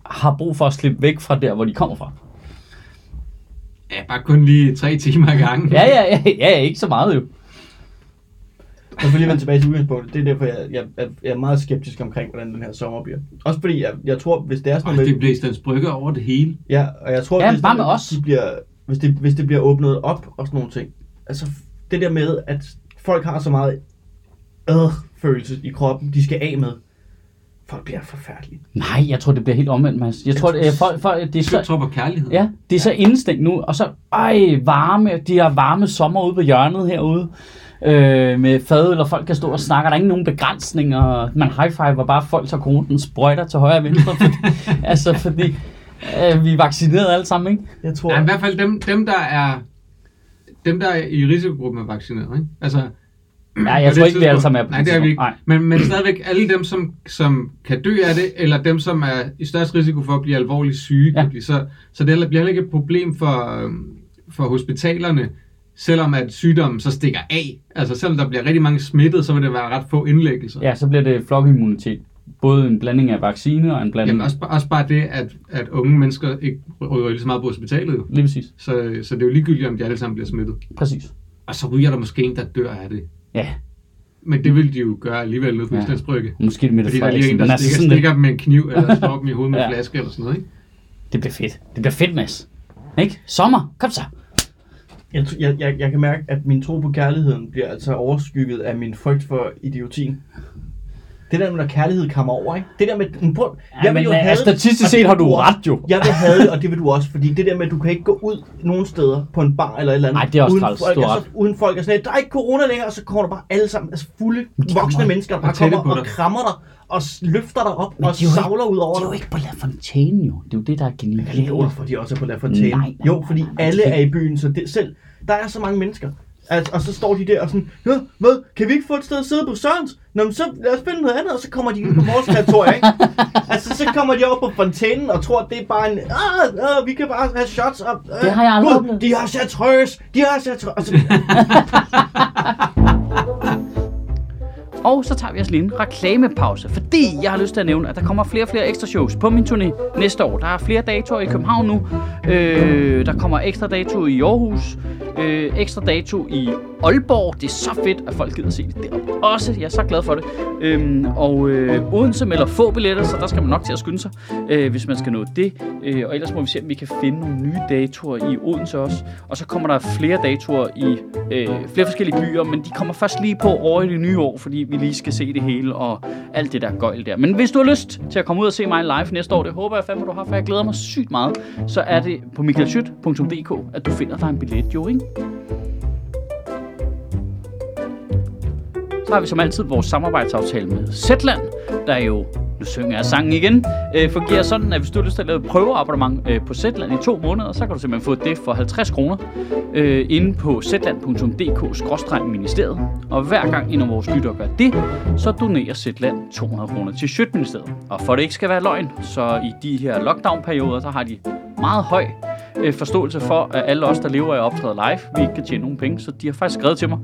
Speaker 1: har brug for at slippe væk fra der, hvor de kommer fra.
Speaker 2: Ja, bare kun lige tre timer ad gangen.
Speaker 1: Ja, ja, ja, ja, ikke så meget jo.
Speaker 3: Jeg får lige vende tilbage til udgangspunktet. Det er derfor, jeg, jeg, jeg, jeg er meget skeptisk omkring, hvordan den her sommer bliver. Også fordi, jeg, jeg tror, hvis det er sådan
Speaker 2: Og det bliver Islands Brygge over det hele.
Speaker 3: Ja, og jeg tror,
Speaker 1: Ja,
Speaker 3: hvis,
Speaker 1: bare med os.
Speaker 3: De bliver, hvis, det, hvis det bliver åbnet op og sådan nogle ting. Altså, det der med, at folk har så meget øh, følelse i kroppen, de skal af med. Folk bliver forfærdelige.
Speaker 1: Nej, jeg tror, det bliver helt omvendt, Mads. Jeg tror, det, er, folk, folk, det er
Speaker 2: Jeg
Speaker 1: så,
Speaker 2: tror på kærlighed.
Speaker 1: ja, det er så indstængt nu, og så, ej, varme, de her varme sommer ude på hjørnet herude, øh, med fadøl, og folk kan stå og snakke, der er ikke nogen begrænsninger, man high-fiver bare folk, så koronen sprøjter til højre og venstre, fordi, altså, fordi øh, vi er vaccineret alle sammen, ikke?
Speaker 3: Jeg tror...
Speaker 2: Ja, i hvert fald dem, dem der er dem, der er i risikogruppen er vaccineret, ikke? Altså,
Speaker 1: Ja, jeg tror ikke, vi alle sammen er på
Speaker 2: Nej,
Speaker 1: det
Speaker 2: er vi ikke.
Speaker 1: tidspunkt.
Speaker 2: Men, men stadigvæk alle dem, som, som kan dø af det, eller dem, som er i størst risiko for at blive alvorligt syge,
Speaker 1: Ja.
Speaker 2: ja. så, så det bliver heller ikke et problem for, øhm, for hospitalerne, selvom at sygdommen så stikker af. Altså selvom der bliver rigtig mange smittet, så vil det være ret få indlæggelser.
Speaker 1: Ja, så bliver det flokimmunitet. Både en blanding af vaccine og en blanding...
Speaker 2: Jamen også, også bare det, at, at unge mennesker ikke ryger lige så meget på hospitalet. Jo.
Speaker 1: Lige præcis.
Speaker 2: Så, så det er jo ligegyldigt, om de alle sammen bliver smittet.
Speaker 1: Præcis.
Speaker 2: Og så ryger der måske en, der dør af det.
Speaker 1: Ja,
Speaker 2: Men det vil de jo gøre alligevel nede på
Speaker 1: Ja.
Speaker 2: Islands Brygge.
Speaker 1: måske det med det
Speaker 2: Fordi der er lige
Speaker 1: Frederiksen.
Speaker 2: en, der
Speaker 1: altså
Speaker 2: stikker,
Speaker 1: det,
Speaker 2: stikker dem med en kniv, eller slår dem i hovedet med
Speaker 1: Ja.
Speaker 2: en flaske, eller sådan noget, ikke?
Speaker 1: det bliver fedt. Det bliver fedt, Mads. Ikke? Sommer. Kom så.
Speaker 3: Jeg, jeg, jeg, jeg kan mærke, at min tro på kærligheden bliver altså overskygget af min frygt for idiotien. Det der med, når kærlighed kommer over, ikke? Det der med... Men prøv,
Speaker 1: Ja, men,
Speaker 3: have
Speaker 1: altså,
Speaker 3: det,
Speaker 1: statistisk
Speaker 3: og
Speaker 1: set har
Speaker 3: vil
Speaker 1: du ret, jo.
Speaker 3: Jeg vil have det, og det vil du også, fordi det der med, at du kan ikke gå ud nogen steder på en bar eller et eller andet,
Speaker 1: Ej, det er også
Speaker 3: uden,
Speaker 1: træls.
Speaker 3: folk, altså, uden folk er sådan, lidt, der er ikke corona længere, og så kommer der bare alle sammen, altså fulde
Speaker 1: de
Speaker 3: voksne mennesker, der bare kommer og
Speaker 2: dig.
Speaker 3: krammer dig, og løfter dig op,
Speaker 1: Men
Speaker 3: og
Speaker 1: er jo
Speaker 3: savler ud over
Speaker 1: Det er jo
Speaker 3: dig.
Speaker 1: ikke på La Fontaine, jo. Det er jo det, der er
Speaker 3: Jeg kan ikke
Speaker 1: genialt.
Speaker 3: hvorfor de også er på La Fontaine.
Speaker 1: Nej, nej,
Speaker 3: jo,
Speaker 1: nej,
Speaker 3: fordi
Speaker 1: nej, nej,
Speaker 3: alle er i byen, så det, selv, der er så mange mennesker. Altså, og så står de der og sådan, ja, hvad, kan vi ikke få et sted at sidde på Sørens? Nå, men så lad os finde noget andet, og så kommer de ind på vores territorie, ikke? Altså, så kommer de over på fontænen og tror, at det er bare en, ah, ah vi kan bare have shots op. Ah,
Speaker 1: Det har jeg aldrig
Speaker 3: Gud,
Speaker 1: oplevet.
Speaker 3: de har chartreuse, de har chartreuse. Og så,
Speaker 1: Og så tager vi os lige en reklamepause, fordi jeg har lyst til at nævne, at der kommer flere og flere ekstra shows på min turné næste år. Der er flere datoer i København nu. Øh, der kommer ekstra dato i Aarhus. Øh, ekstra dato i Aalborg. Det er så fedt, at folk gider se det deroppe også. Jeg er så glad for det. Øhm, og øh, Odense melder få billetter, så der skal man nok til at skynde sig, øh, hvis man skal nå det. Øh, og ellers må vi se, om vi kan finde nogle nye datoer i Odense også. Og så kommer der flere datoer i øh, flere forskellige byer, men de kommer først lige på over i det nye år, fordi vi lige skal se det hele og alt det der gøjl der. Men hvis du har lyst til at komme ud og se mig live næste år, det håber jeg fandme, du har, for jeg glæder mig sygt meget, så er det på michaelschyt.dk, at du finder dig en billet, jo, ikke? Så har vi som altid vores samarbejdsaftale med Zetland, der jo, synger jeg sangen igen, øh, fungerer sådan, at hvis du har lyst til at lave et prøveabonnement øh, på Zetland i to måneder, så kan du simpelthen få det for 50 kroner øh, inde på zetland.dk-ministeriet. Og hver gang en af vores lyttere gør det, så donerer Zetland 200 kroner til Sjøtministeriet. Og for det ikke skal være løgn, så i de her lockdown-perioder, der har de meget høj øh, forståelse for, at alle os, der lever af at optræde live, vi ikke kan tjene nogen penge. Så de har faktisk skrevet til mig,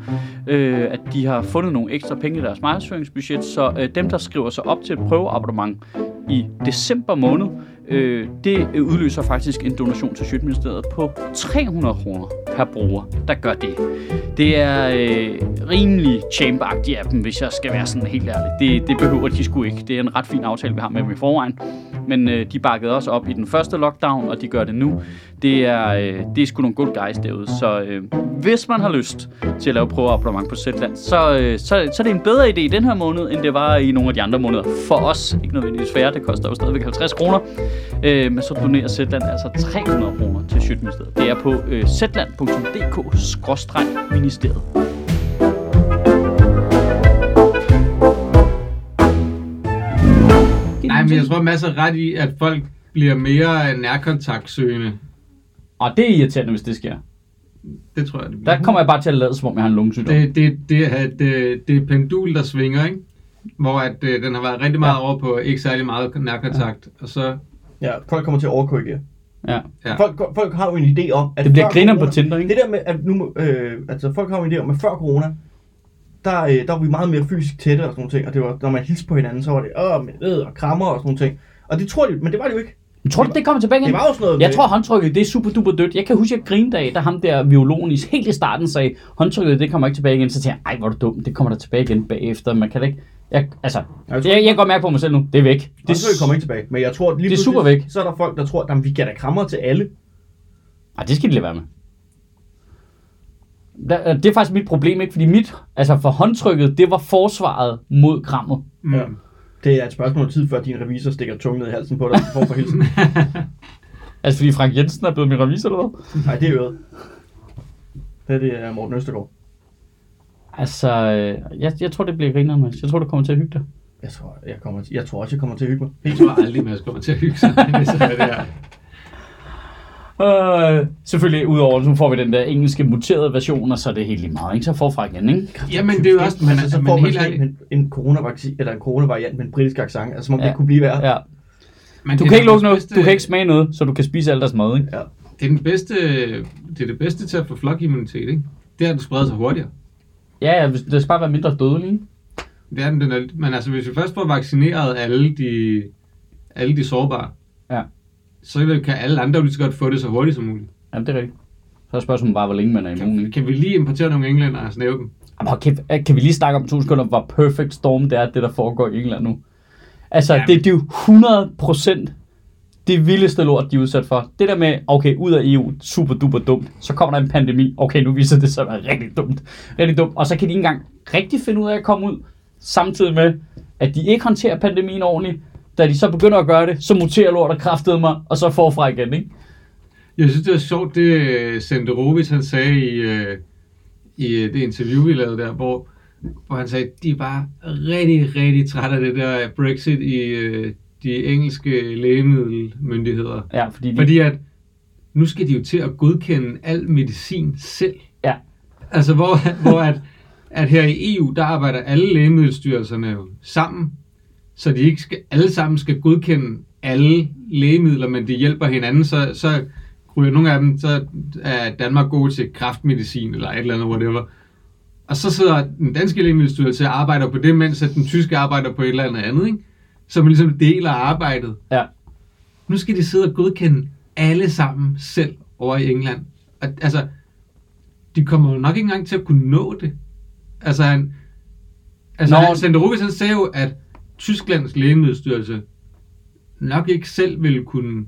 Speaker 1: øh, at de har fundet nogle ekstra penge i deres markedsføringsbudget. Så øh, dem, der skriver sig op til et prøveabonnement i december måned, øh, det øh, udløser faktisk en donation til Sjøtministeriet på 300 kroner per bruger, der gør det. Det er øh, rimelig champ af dem, hvis jeg skal være sådan helt ærlig. Det, det behøver de sgu ikke. Det er en ret fin aftale, vi har med dem i forvejen. Men øh, de bakkede også op i den første lockdown, og de gør det nu. Det er, øh, det er sgu nogle good guys derude. Så øh, hvis man har lyst til at lave prøveabonnement på Zetland, så, øh, så, så er det en bedre idé i den her måned, end det var i nogle af de andre måneder. For os, ikke nødvendigvis færre, det koster jo stadigvæk 50 kroner. Øh, men så donerer Zetland altså 300 kroner til Sjøtministeriet. Det er på øh, zetland.dk-ministeriet.
Speaker 2: Nej, men jeg tror masser ret i, at folk bliver mere nærkontaktsøgende.
Speaker 4: Og det er irriterende, hvis det sker.
Speaker 2: Det tror jeg, det bliver.
Speaker 4: Der kommer jeg bare til at lade, som om jeg har en lungesygdom.
Speaker 2: Det, det, det, er, det, det er pendul, der svinger, ikke? Hvor at, øh, den har været rigtig meget over på ikke særlig meget nærkontakt, og så...
Speaker 3: Ja, folk kommer til at overkorrigere.
Speaker 4: Ja.
Speaker 2: Ja.
Speaker 3: Folk, folk har jo en idé om, at
Speaker 4: Det bliver griner på
Speaker 3: corona-
Speaker 4: Tinder, ikke?
Speaker 3: Det der med, at nu, øh, altså folk har jo en idé om, at før corona, der, øh, der var vi meget mere fysisk tætte og sådan nogle ting, og det var, når man hilste på hinanden, så var det, åh, med ved og krammer og sådan nogle ting. Og det tror de, men det var det jo ikke.
Speaker 4: Men tror du, det kommer tilbage igen?
Speaker 3: Det var jo sådan noget
Speaker 4: Jeg
Speaker 3: med-
Speaker 4: tror, håndtrykket, det er super duper dødt. Jeg kan huske, at jeg grinede af, da ham der viologen i helt i starten sagde, håndtrykket, det kommer ikke tilbage igen. Så tænkte jeg, ej, hvor er du dum, det kommer der tilbage igen bagefter. Man kan da ikke... Jeg, altså,
Speaker 3: Jeg tror-
Speaker 4: jeg, jeg kan godt mærke på mig selv nu, det er væk.
Speaker 3: Det, det kommer ikke tilbage, men jeg tror, lige
Speaker 4: Det er super væk.
Speaker 3: Så er der folk, der tror, at vi giver da krammer til alle.
Speaker 4: Ej, det skal de lade være med. Der- Det er faktisk mit problem, ikke? Fordi mit, altså for håndtrykket, det var forsvaret mod krammet.
Speaker 2: Mm.
Speaker 3: Ja. Det er et spørgsmål om tid, før din revisor stikker tungen ned i halsen på dig for for hilsen.
Speaker 4: Altså fordi Frank Jensen er blevet min revisor, eller hvad?
Speaker 3: Nej, det er øret. Det er det er Morten Østergaard.
Speaker 4: Altså, øh, jeg, jeg tror, det bliver grineren, Mads. Jeg tror, du kommer til at hygge dig.
Speaker 3: Jeg tror, jeg, kommer, til- jeg tror også, jeg kommer til at hygge mig.
Speaker 2: Jeg tror aldrig, man kommer til at hygge sig. Det så, hvad det er.
Speaker 4: Øh, selvfølgelig, udover, nu får vi den der engelske muterede version, og så er det helt lige meget, ikke? Så forfra igen, ikke?
Speaker 2: Jamen, det er jo også... Men,
Speaker 3: altså, så
Speaker 2: men
Speaker 3: får man
Speaker 2: helt
Speaker 3: en, en coronavaccine, eller en coronavariant med en britisk accent, altså som om ja. Det kunne blive værre.
Speaker 4: Ja.
Speaker 2: man
Speaker 4: Du kan ikke lukke noget,
Speaker 2: bedste-
Speaker 4: du kan ikke smage noget, så du kan spise alt deres mad, ikke?
Speaker 3: Ja.
Speaker 2: Det er, den bedste, det er det bedste til at få flokimmunitet, ikke? Det er, at det spreder sig hurtigere.
Speaker 4: Ja, ja, det skal bare være mindre dødelig, ikke?
Speaker 2: Det er den, den er, men altså, hvis vi først får vaccineret alle de, alle de sårbare,
Speaker 4: Ja.
Speaker 2: så kan alle andre jo lige så godt få det så hurtigt som muligt.
Speaker 4: Ja, det er rigtigt. Så er spørgsmålet bare, hvor længe man er immun,
Speaker 2: Kan,
Speaker 4: ikke?
Speaker 2: kan vi lige importere nogle englænder og snæve dem?
Speaker 4: Jamen, hold kæft, kan vi lige snakke om to sekunder, hvor perfect storm det er, det der foregår i England nu? Altså,
Speaker 2: Jamen.
Speaker 4: det, det er jo 100 procent det vildeste lort, de er udsat for. Det der med, okay, ud af EU, super duper dumt. Så kommer der en pandemi. Okay, nu viser det sig at være rigtig dumt. Rigtig dumt. Og så kan de ikke engang rigtig finde ud af at komme ud, samtidig med, at de ikke håndterer pandemien ordentligt. Da de så begynder at gøre det, så muterer lortet kraftede mig, og så forfra igen, ikke?
Speaker 2: Jeg synes, det var sjovt, det øh, Senderovic han sagde i, øh, i øh, det interview, vi lavede der, hvor, hvor han sagde, de var rigtig, rigtig trætte af det der Brexit i øh, de engelske lægemiddelmyndigheder.
Speaker 4: Ja, fordi, de,
Speaker 2: Fordi at nu skal de jo til at godkende al medicin selv.
Speaker 4: Ja.
Speaker 2: Altså hvor, hvor at, at her i EU, der arbejder alle lægemiddelstyrelserne jo sammen, så de ikke skal, alle sammen skal godkende alle lægemidler, men de hjælper hinanden, så, så ryger nogle af dem, så er Danmark god til kraftmedicin eller et eller andet, whatever. Og så sidder den danske lægemiddelstyrelse og arbejder på det, mens at den tyske arbejder på et eller andet andet, ikke? Så man ligesom deler arbejdet.
Speaker 4: ja,
Speaker 2: Nu skal de sidde og godkende alle sammen selv over i England. Og, altså, de kommer jo nok ikke engang til at kunne nå det. Altså, han, altså
Speaker 1: Nå.
Speaker 2: han, Senderovic, han sagde jo, at Tysklands lægemiddelstyrelse nok ikke selv ville kunne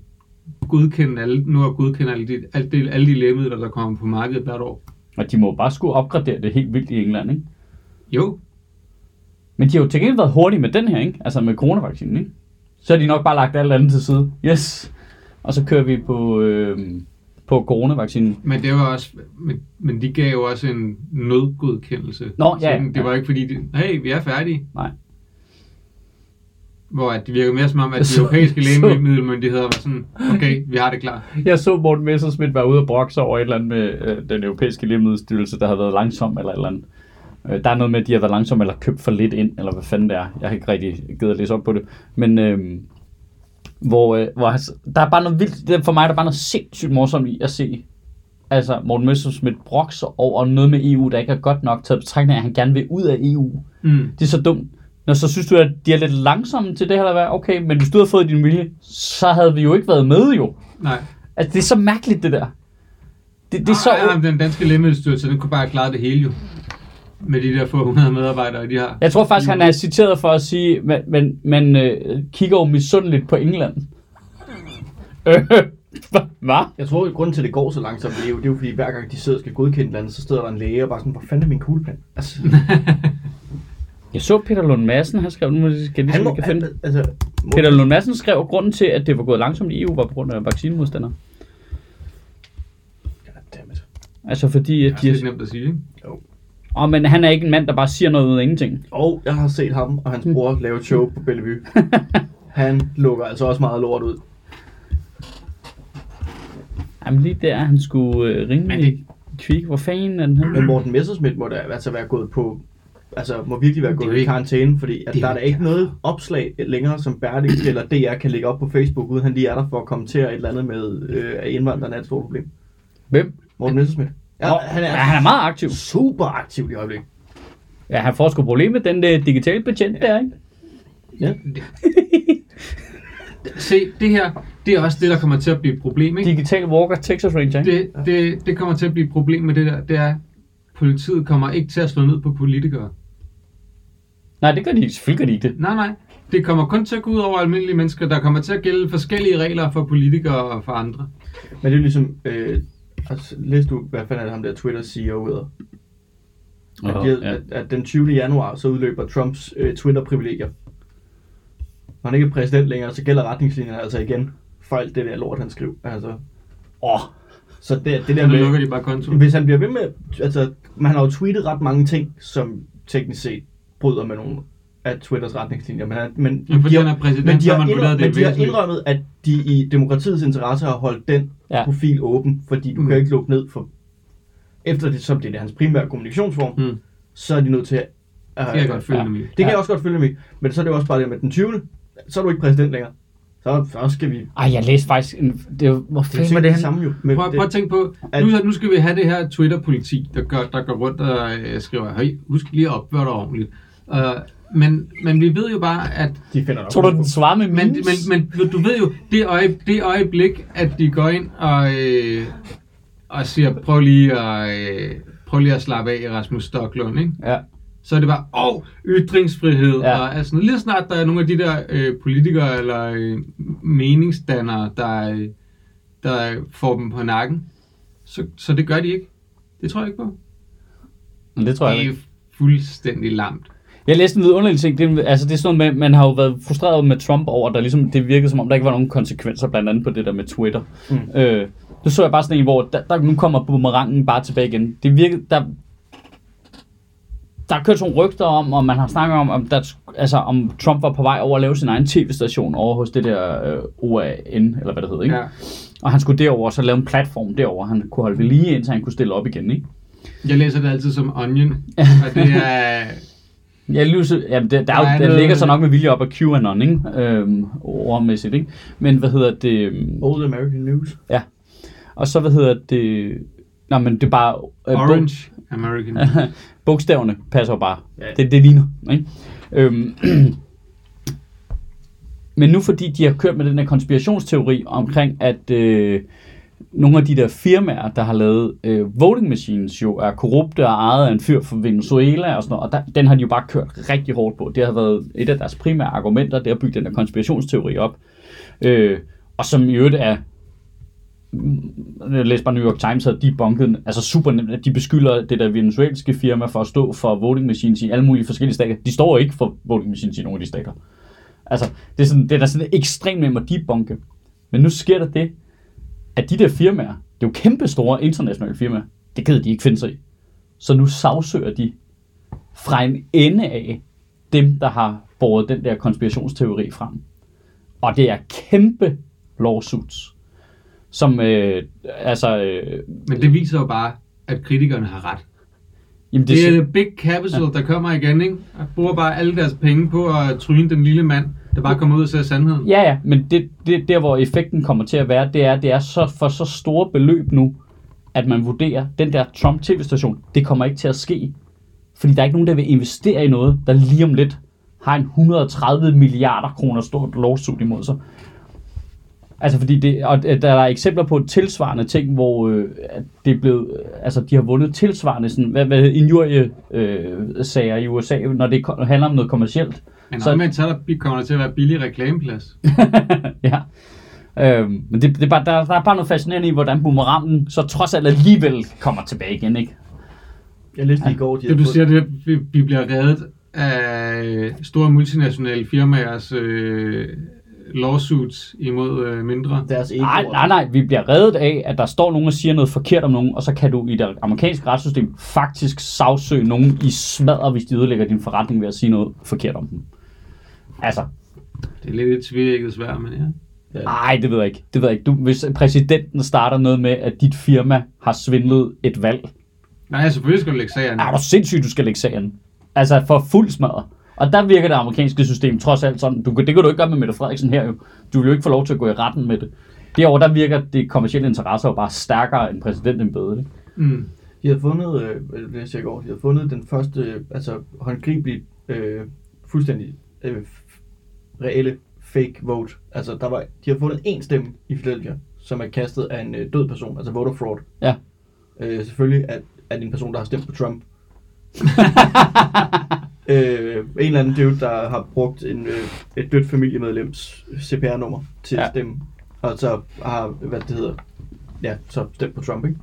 Speaker 2: godkende alle, nu at godkende alle de, alle, de, alle de lægemidler, der kommer på markedet hvert år.
Speaker 1: Og de må bare skulle opgradere det helt vildt i England, ikke?
Speaker 2: Jo,
Speaker 1: Men de har jo til gengæld været hurtige med den her, ikke? Altså med coronavaccinen, ikke? Så har de nok bare lagt alt andet til side. Yes! Og så kører vi på, øh, på coronavaccinen.
Speaker 2: men det var også, men, men de gav jo også en nødgodkendelse.
Speaker 1: Nå, ja,
Speaker 2: Sådan, det
Speaker 1: ja.
Speaker 2: var ikke fordi, de, hey, vi er færdige.
Speaker 1: Nej.
Speaker 2: Hvor at det virker mere som om, at de europæiske lægemiddelmyndigheder var sådan, okay, vi har det klar.
Speaker 1: Jeg så Morten Messerschmidt være ude og brokse over et eller andet med øh, den europæiske lægemiddelstyrelse, der har været langsom eller et eller andet. Øh, der er noget med, at de har været langsomme eller købt for lidt ind, eller hvad fanden det er. Jeg har ikke rigtig givet at læse op på det. Men øh, hvor, øh, hvor han, der er bare noget vildt, det er for mig er der bare noget sindssygt morsomt i at se altså Morten Messerschmidt brokse over noget med EU, der ikke er godt nok taget betragtning af, at han gerne vil ud af EU.
Speaker 2: Mm.
Speaker 1: Det er så dumt. Når så synes du, at de er lidt langsomme til det her, eller hvad? Okay, men hvis du havde fået din vilje, så havde vi jo ikke været med jo.
Speaker 2: Nej.
Speaker 1: Altså, det er så mærkeligt, det der. Det, det er så...
Speaker 2: Ah, ja, den danske lægemiddelstyrelse, den kunne bare have klaret det hele jo. Med de der få hundrede medarbejdere, de har.
Speaker 1: Jeg tror faktisk, han er citeret for at sige, men, men, men øh, kigger jo misundeligt på England. Hvad?
Speaker 3: Jeg tror, at grunden til, at det går så langsomt i EU, det er jo fordi, hver gang de sidder og skal godkende landet, så sidder der en læge og bare sådan, hvor fanden er min kugleplan? Altså,
Speaker 1: Jeg så Peter Lund Madsen, han skrev, nu skal jeg lige
Speaker 3: han må,
Speaker 1: kan
Speaker 3: han,
Speaker 1: finde.
Speaker 3: altså, må,
Speaker 1: Peter Lund Madsen skrev, at grunden til, at det var gået langsomt i EU, var på grund af vaccinemodstandere.
Speaker 3: Goddammit.
Speaker 1: Altså fordi,
Speaker 2: Det er
Speaker 1: de...
Speaker 2: nemt at sige, ikke?
Speaker 1: Åh, men han er ikke en mand, der bare siger noget ud af ingenting.
Speaker 3: Og jeg har set ham og hans bror lave et show på Bellevue. Han lukker altså også meget lort ud.
Speaker 1: Jamen lige der, han skulle øh, ringe
Speaker 2: Men
Speaker 1: med
Speaker 2: det-
Speaker 1: kvik. Hvor fanden er den her?
Speaker 3: Men Morten Messerschmidt må da altså være gået på altså må virkelig være gået i karantæne, fordi at
Speaker 2: det er
Speaker 3: der er da ikke noget opslag længere, som Berlingske eller DR kan lægge op på Facebook, uden han lige er der for at kommentere et eller andet med, øh, at indvandrerne er et stort problem.
Speaker 1: Hvem?
Speaker 3: Morten Messerschmidt. Ja, han er,
Speaker 1: ja, han er meget aktiv.
Speaker 3: super aktiv i øjeblikket.
Speaker 1: Ja, han får sgu problem med den der digitale betjent der, ikke?
Speaker 3: Ja.
Speaker 2: Se, det her, det er også det, der kommer til at blive et problem, ikke?
Speaker 1: Digital Walker Texas Ranger, ikke?
Speaker 2: Det, det, det kommer til at blive et problem med det der, det er, politiet kommer ikke til at slå ned på politikere.
Speaker 1: Nej, det gør de ikke. Selvfølgelig gør de ikke det.
Speaker 2: Nej, nej. Det kommer kun til at gå ud over almindelige mennesker. Der kommer til at gælde forskellige regler for politikere og for andre.
Speaker 3: Men det er ligesom, øh, altså, læste du, hvad fanden er det ham der Twitter CEO hedder? At, de,
Speaker 1: ja.
Speaker 3: at, at den 20. januar, så udløber Trumps øh, Twitter-privilegier. Når han ikke er præsident længere, så gælder retningslinjerne altså igen for alt det der lort, han skriver. Altså,
Speaker 1: Åh,
Speaker 3: så det, det der
Speaker 2: Så nu lukker
Speaker 3: med,
Speaker 2: de bare kontoen.
Speaker 3: hvis han bliver ved med, altså, man har jo tweetet ret mange ting, som teknisk set bryder med nogle af Twitters retningslinjer, men, han- men,
Speaker 2: Ja, fordi
Speaker 3: de har-
Speaker 2: han er præsident,
Speaker 3: men de
Speaker 2: så
Speaker 3: har, indrømmet,
Speaker 2: det
Speaker 3: men de har indrømmet, at de i demokratiets interesse har holdt den
Speaker 1: Ja.
Speaker 3: profil åben, fordi du
Speaker 2: Mm.
Speaker 3: kan ikke lukke ned for, efter det, som det er hans primære kommunikationsform,
Speaker 2: Mm.
Speaker 3: så er de nødt til at...
Speaker 2: Det kan jeg godt følge
Speaker 1: Ja.
Speaker 2: dem i.
Speaker 3: Det kan
Speaker 1: Ja.
Speaker 3: jeg også godt følge med, i, men så er det også bare det med den 20. Så er du ikke præsident længere. Så, så skal vi...
Speaker 1: Ej, jeg læste faktisk en... Det var, hvor
Speaker 3: Det
Speaker 1: fanden var det
Speaker 3: det samme jo. Men
Speaker 2: Prøv, prøv at tænke på,
Speaker 3: at-
Speaker 2: nu, nu skal vi have det her Twitter-politi, der, gør, der går rundt og øh, skriver, hey, husk lige at opføre dig ordentligt. Uh, men, men vi ved jo bare, at
Speaker 3: de finder nok
Speaker 1: Tror du, den svarer med
Speaker 2: Men, men, men du ved jo, det, øje, det øjeblik, at de går ind og, øh, og siger, prøv lige, at, øh, prøv lige at slappe af, Rasmus Stocklund, ikke?
Speaker 1: Ja.
Speaker 2: så er det bare, åh, oh, ytringsfrihed.
Speaker 1: Ja.
Speaker 2: Ja. Og altså, lige snart der er nogle af de der øh, politikere eller øh, meningsdannere, der, øh, der får dem på nakken, så, så det gør de ikke. Det tror jeg ikke på.
Speaker 1: Men det tror jeg
Speaker 2: Det er
Speaker 1: ikke.
Speaker 2: fuldstændig lamt.
Speaker 1: Jeg læste en vidunderlig ting. Det, altså, det er sådan noget med, man har jo været frustreret med Trump over, der ligesom, det virkede som om, der ikke var nogen konsekvenser, blandt andet på det der med Twitter. Mm. Øh, nu så jeg bare sådan en, hvor der, der, nu kommer boomerangen bare tilbage igen. Det virkede, der, der er kørt nogle rygter om, og man har snakket om, om, der, altså, om Trump var på vej over at lave sin egen tv-station over hos det der øh, OAN, eller hvad det hedder, ikke?
Speaker 2: Ja.
Speaker 1: Og han skulle derover og så lave en platform derover, han kunne holde ved lige, indtil han kunne stille op igen, ikke?
Speaker 2: Jeg læser det altid som onion, og det er...
Speaker 1: Ja, lyset, ja, der,
Speaker 2: Der
Speaker 1: er,
Speaker 2: er
Speaker 1: jo- der ligger så nok med vilje op af QAnon, ikke? Øhm, ordmæssigt, ikke? Men hvad hedder det? øhm,
Speaker 3: Old American News.
Speaker 1: Og så hvad hedder det? Nå, men det er bare... øh, bog-
Speaker 2: Orange American.
Speaker 1: bogstaverne passer bare.
Speaker 3: Ja.
Speaker 1: Det, det ligner, ikke? Øhm, men nu fordi de har kørt med den her konspirationsteori omkring, at, øh, nogle af de der firmaer, der har lavet øh, voting machines, jo er korrupte og ejet af en fyr fra Venezuela og sådan noget, og der, den har de jo bare kørt rigtig hårdt på. Det har været et af deres primære argumenter, det at bygge den der konspirationsteori op. Øh, og som i øvrigt er mm, jeg læste bare New York Times havde debunket, altså super nemt, at de beskylder det der venezuelske firma for at stå for voting machines i alle mulige forskellige stater. De står ikke for voting machines i nogle af de stater. Altså, det er, sådan, det er da sådan ekstremt nemt at debunke. Men nu sker der det, at de der firmaer, det er jo kæmpe store internationale firmaer, det gider de ikke finde sig i. Så nu sagsøger de fra en ende af dem, der har båret den der konspirationsteori frem. Og det er kæmpe lawsuits, som øh, altså... Øh,
Speaker 2: Men det viser jo bare, at kritikerne har ret.
Speaker 1: jamen
Speaker 2: Det er det big capital, der kommer igen, ikke? Og bruger bare alle deres penge på at tryne den lille mand, der bare kommer ud og ser sandheden.
Speaker 1: Ja, ja, men det, det, der hvor effekten kommer til at være, det er, det er så, for så store beløb nu, at man vurderer, den der Trump tv-station, det kommer ikke til at ske. Fordi der er ikke nogen, der vil investere i noget, der lige om lidt har en 130 milliarder kroner stort lawsuit imod sig. Altså fordi det, og øh, der er eksempler på tilsvarende ting, hvor øh, det er blevet, øh, altså de har vundet tilsvarende sådan, hvad, hvad injurie øh, sager i USA, når det handler om noget kommercielt.
Speaker 2: Men
Speaker 1: Så-
Speaker 2: omvendt så er der, kommer der til at være billig reklameplads.
Speaker 1: ja. Øhm, men det, det er bare, der, der er bare noget fascinerende i, hvordan boomerangen så trods alt alligevel kommer tilbage igen, ikke?
Speaker 3: Jeg læste i går, de
Speaker 2: Det du siger, det er, vi, vi bliver reddet af store multinationale firmaers øh, lawsuits imod øh, mindre.
Speaker 3: deres ego.
Speaker 1: Nej, nej, nej, vi bliver reddet af, at der står nogen og siger noget forkert om nogen, og så kan du i det amerikanske retssystem faktisk sagsøge nogen i smadret, hvis de ødelægger din forretning ved at sige noget forkert om dem. Altså,
Speaker 2: Det er lidt et tvækket svær, men ja.
Speaker 1: nej, det ved jeg ikke. Det ved jeg ikke. Du, hvis præsidenten starter noget med, at dit firma har svindlet et valg,
Speaker 2: Nej, selvfølgelig skal du lægge sagerne.
Speaker 1: er du sindssygt, du skal lægge sagen. Altså for fuld smadret. Og der virker det amerikanske system trods alt sådan. Du, kan- det kan du ikke gøre med Mette Frederiksen her jo. Du vil jo ikke få lov til at gå i retten med det. Derovre, der virker det kommercielle interesser jo bare stærkere end præsidentembede. Ikke?
Speaker 2: Mm.
Speaker 3: De havde fundet, øh, jeg går, de havde fundet den første, øh, altså håndgribelig, øh, fuldstændig øh, reelle fake vote. Altså, der var, de har fundet én stemme i Philadelphia, som er kastet af en øh, død person, altså voter fraud.
Speaker 1: Ja.
Speaker 3: Øh, selvfølgelig at, at en person, der har stemt på Trump. øh, en eller anden dude, der har brugt en, øh, et dødt familiemedlems CPR-nummer til ja. At stemme. Og så har, hvad det hedder, ja, så stemt på Trump, ikke?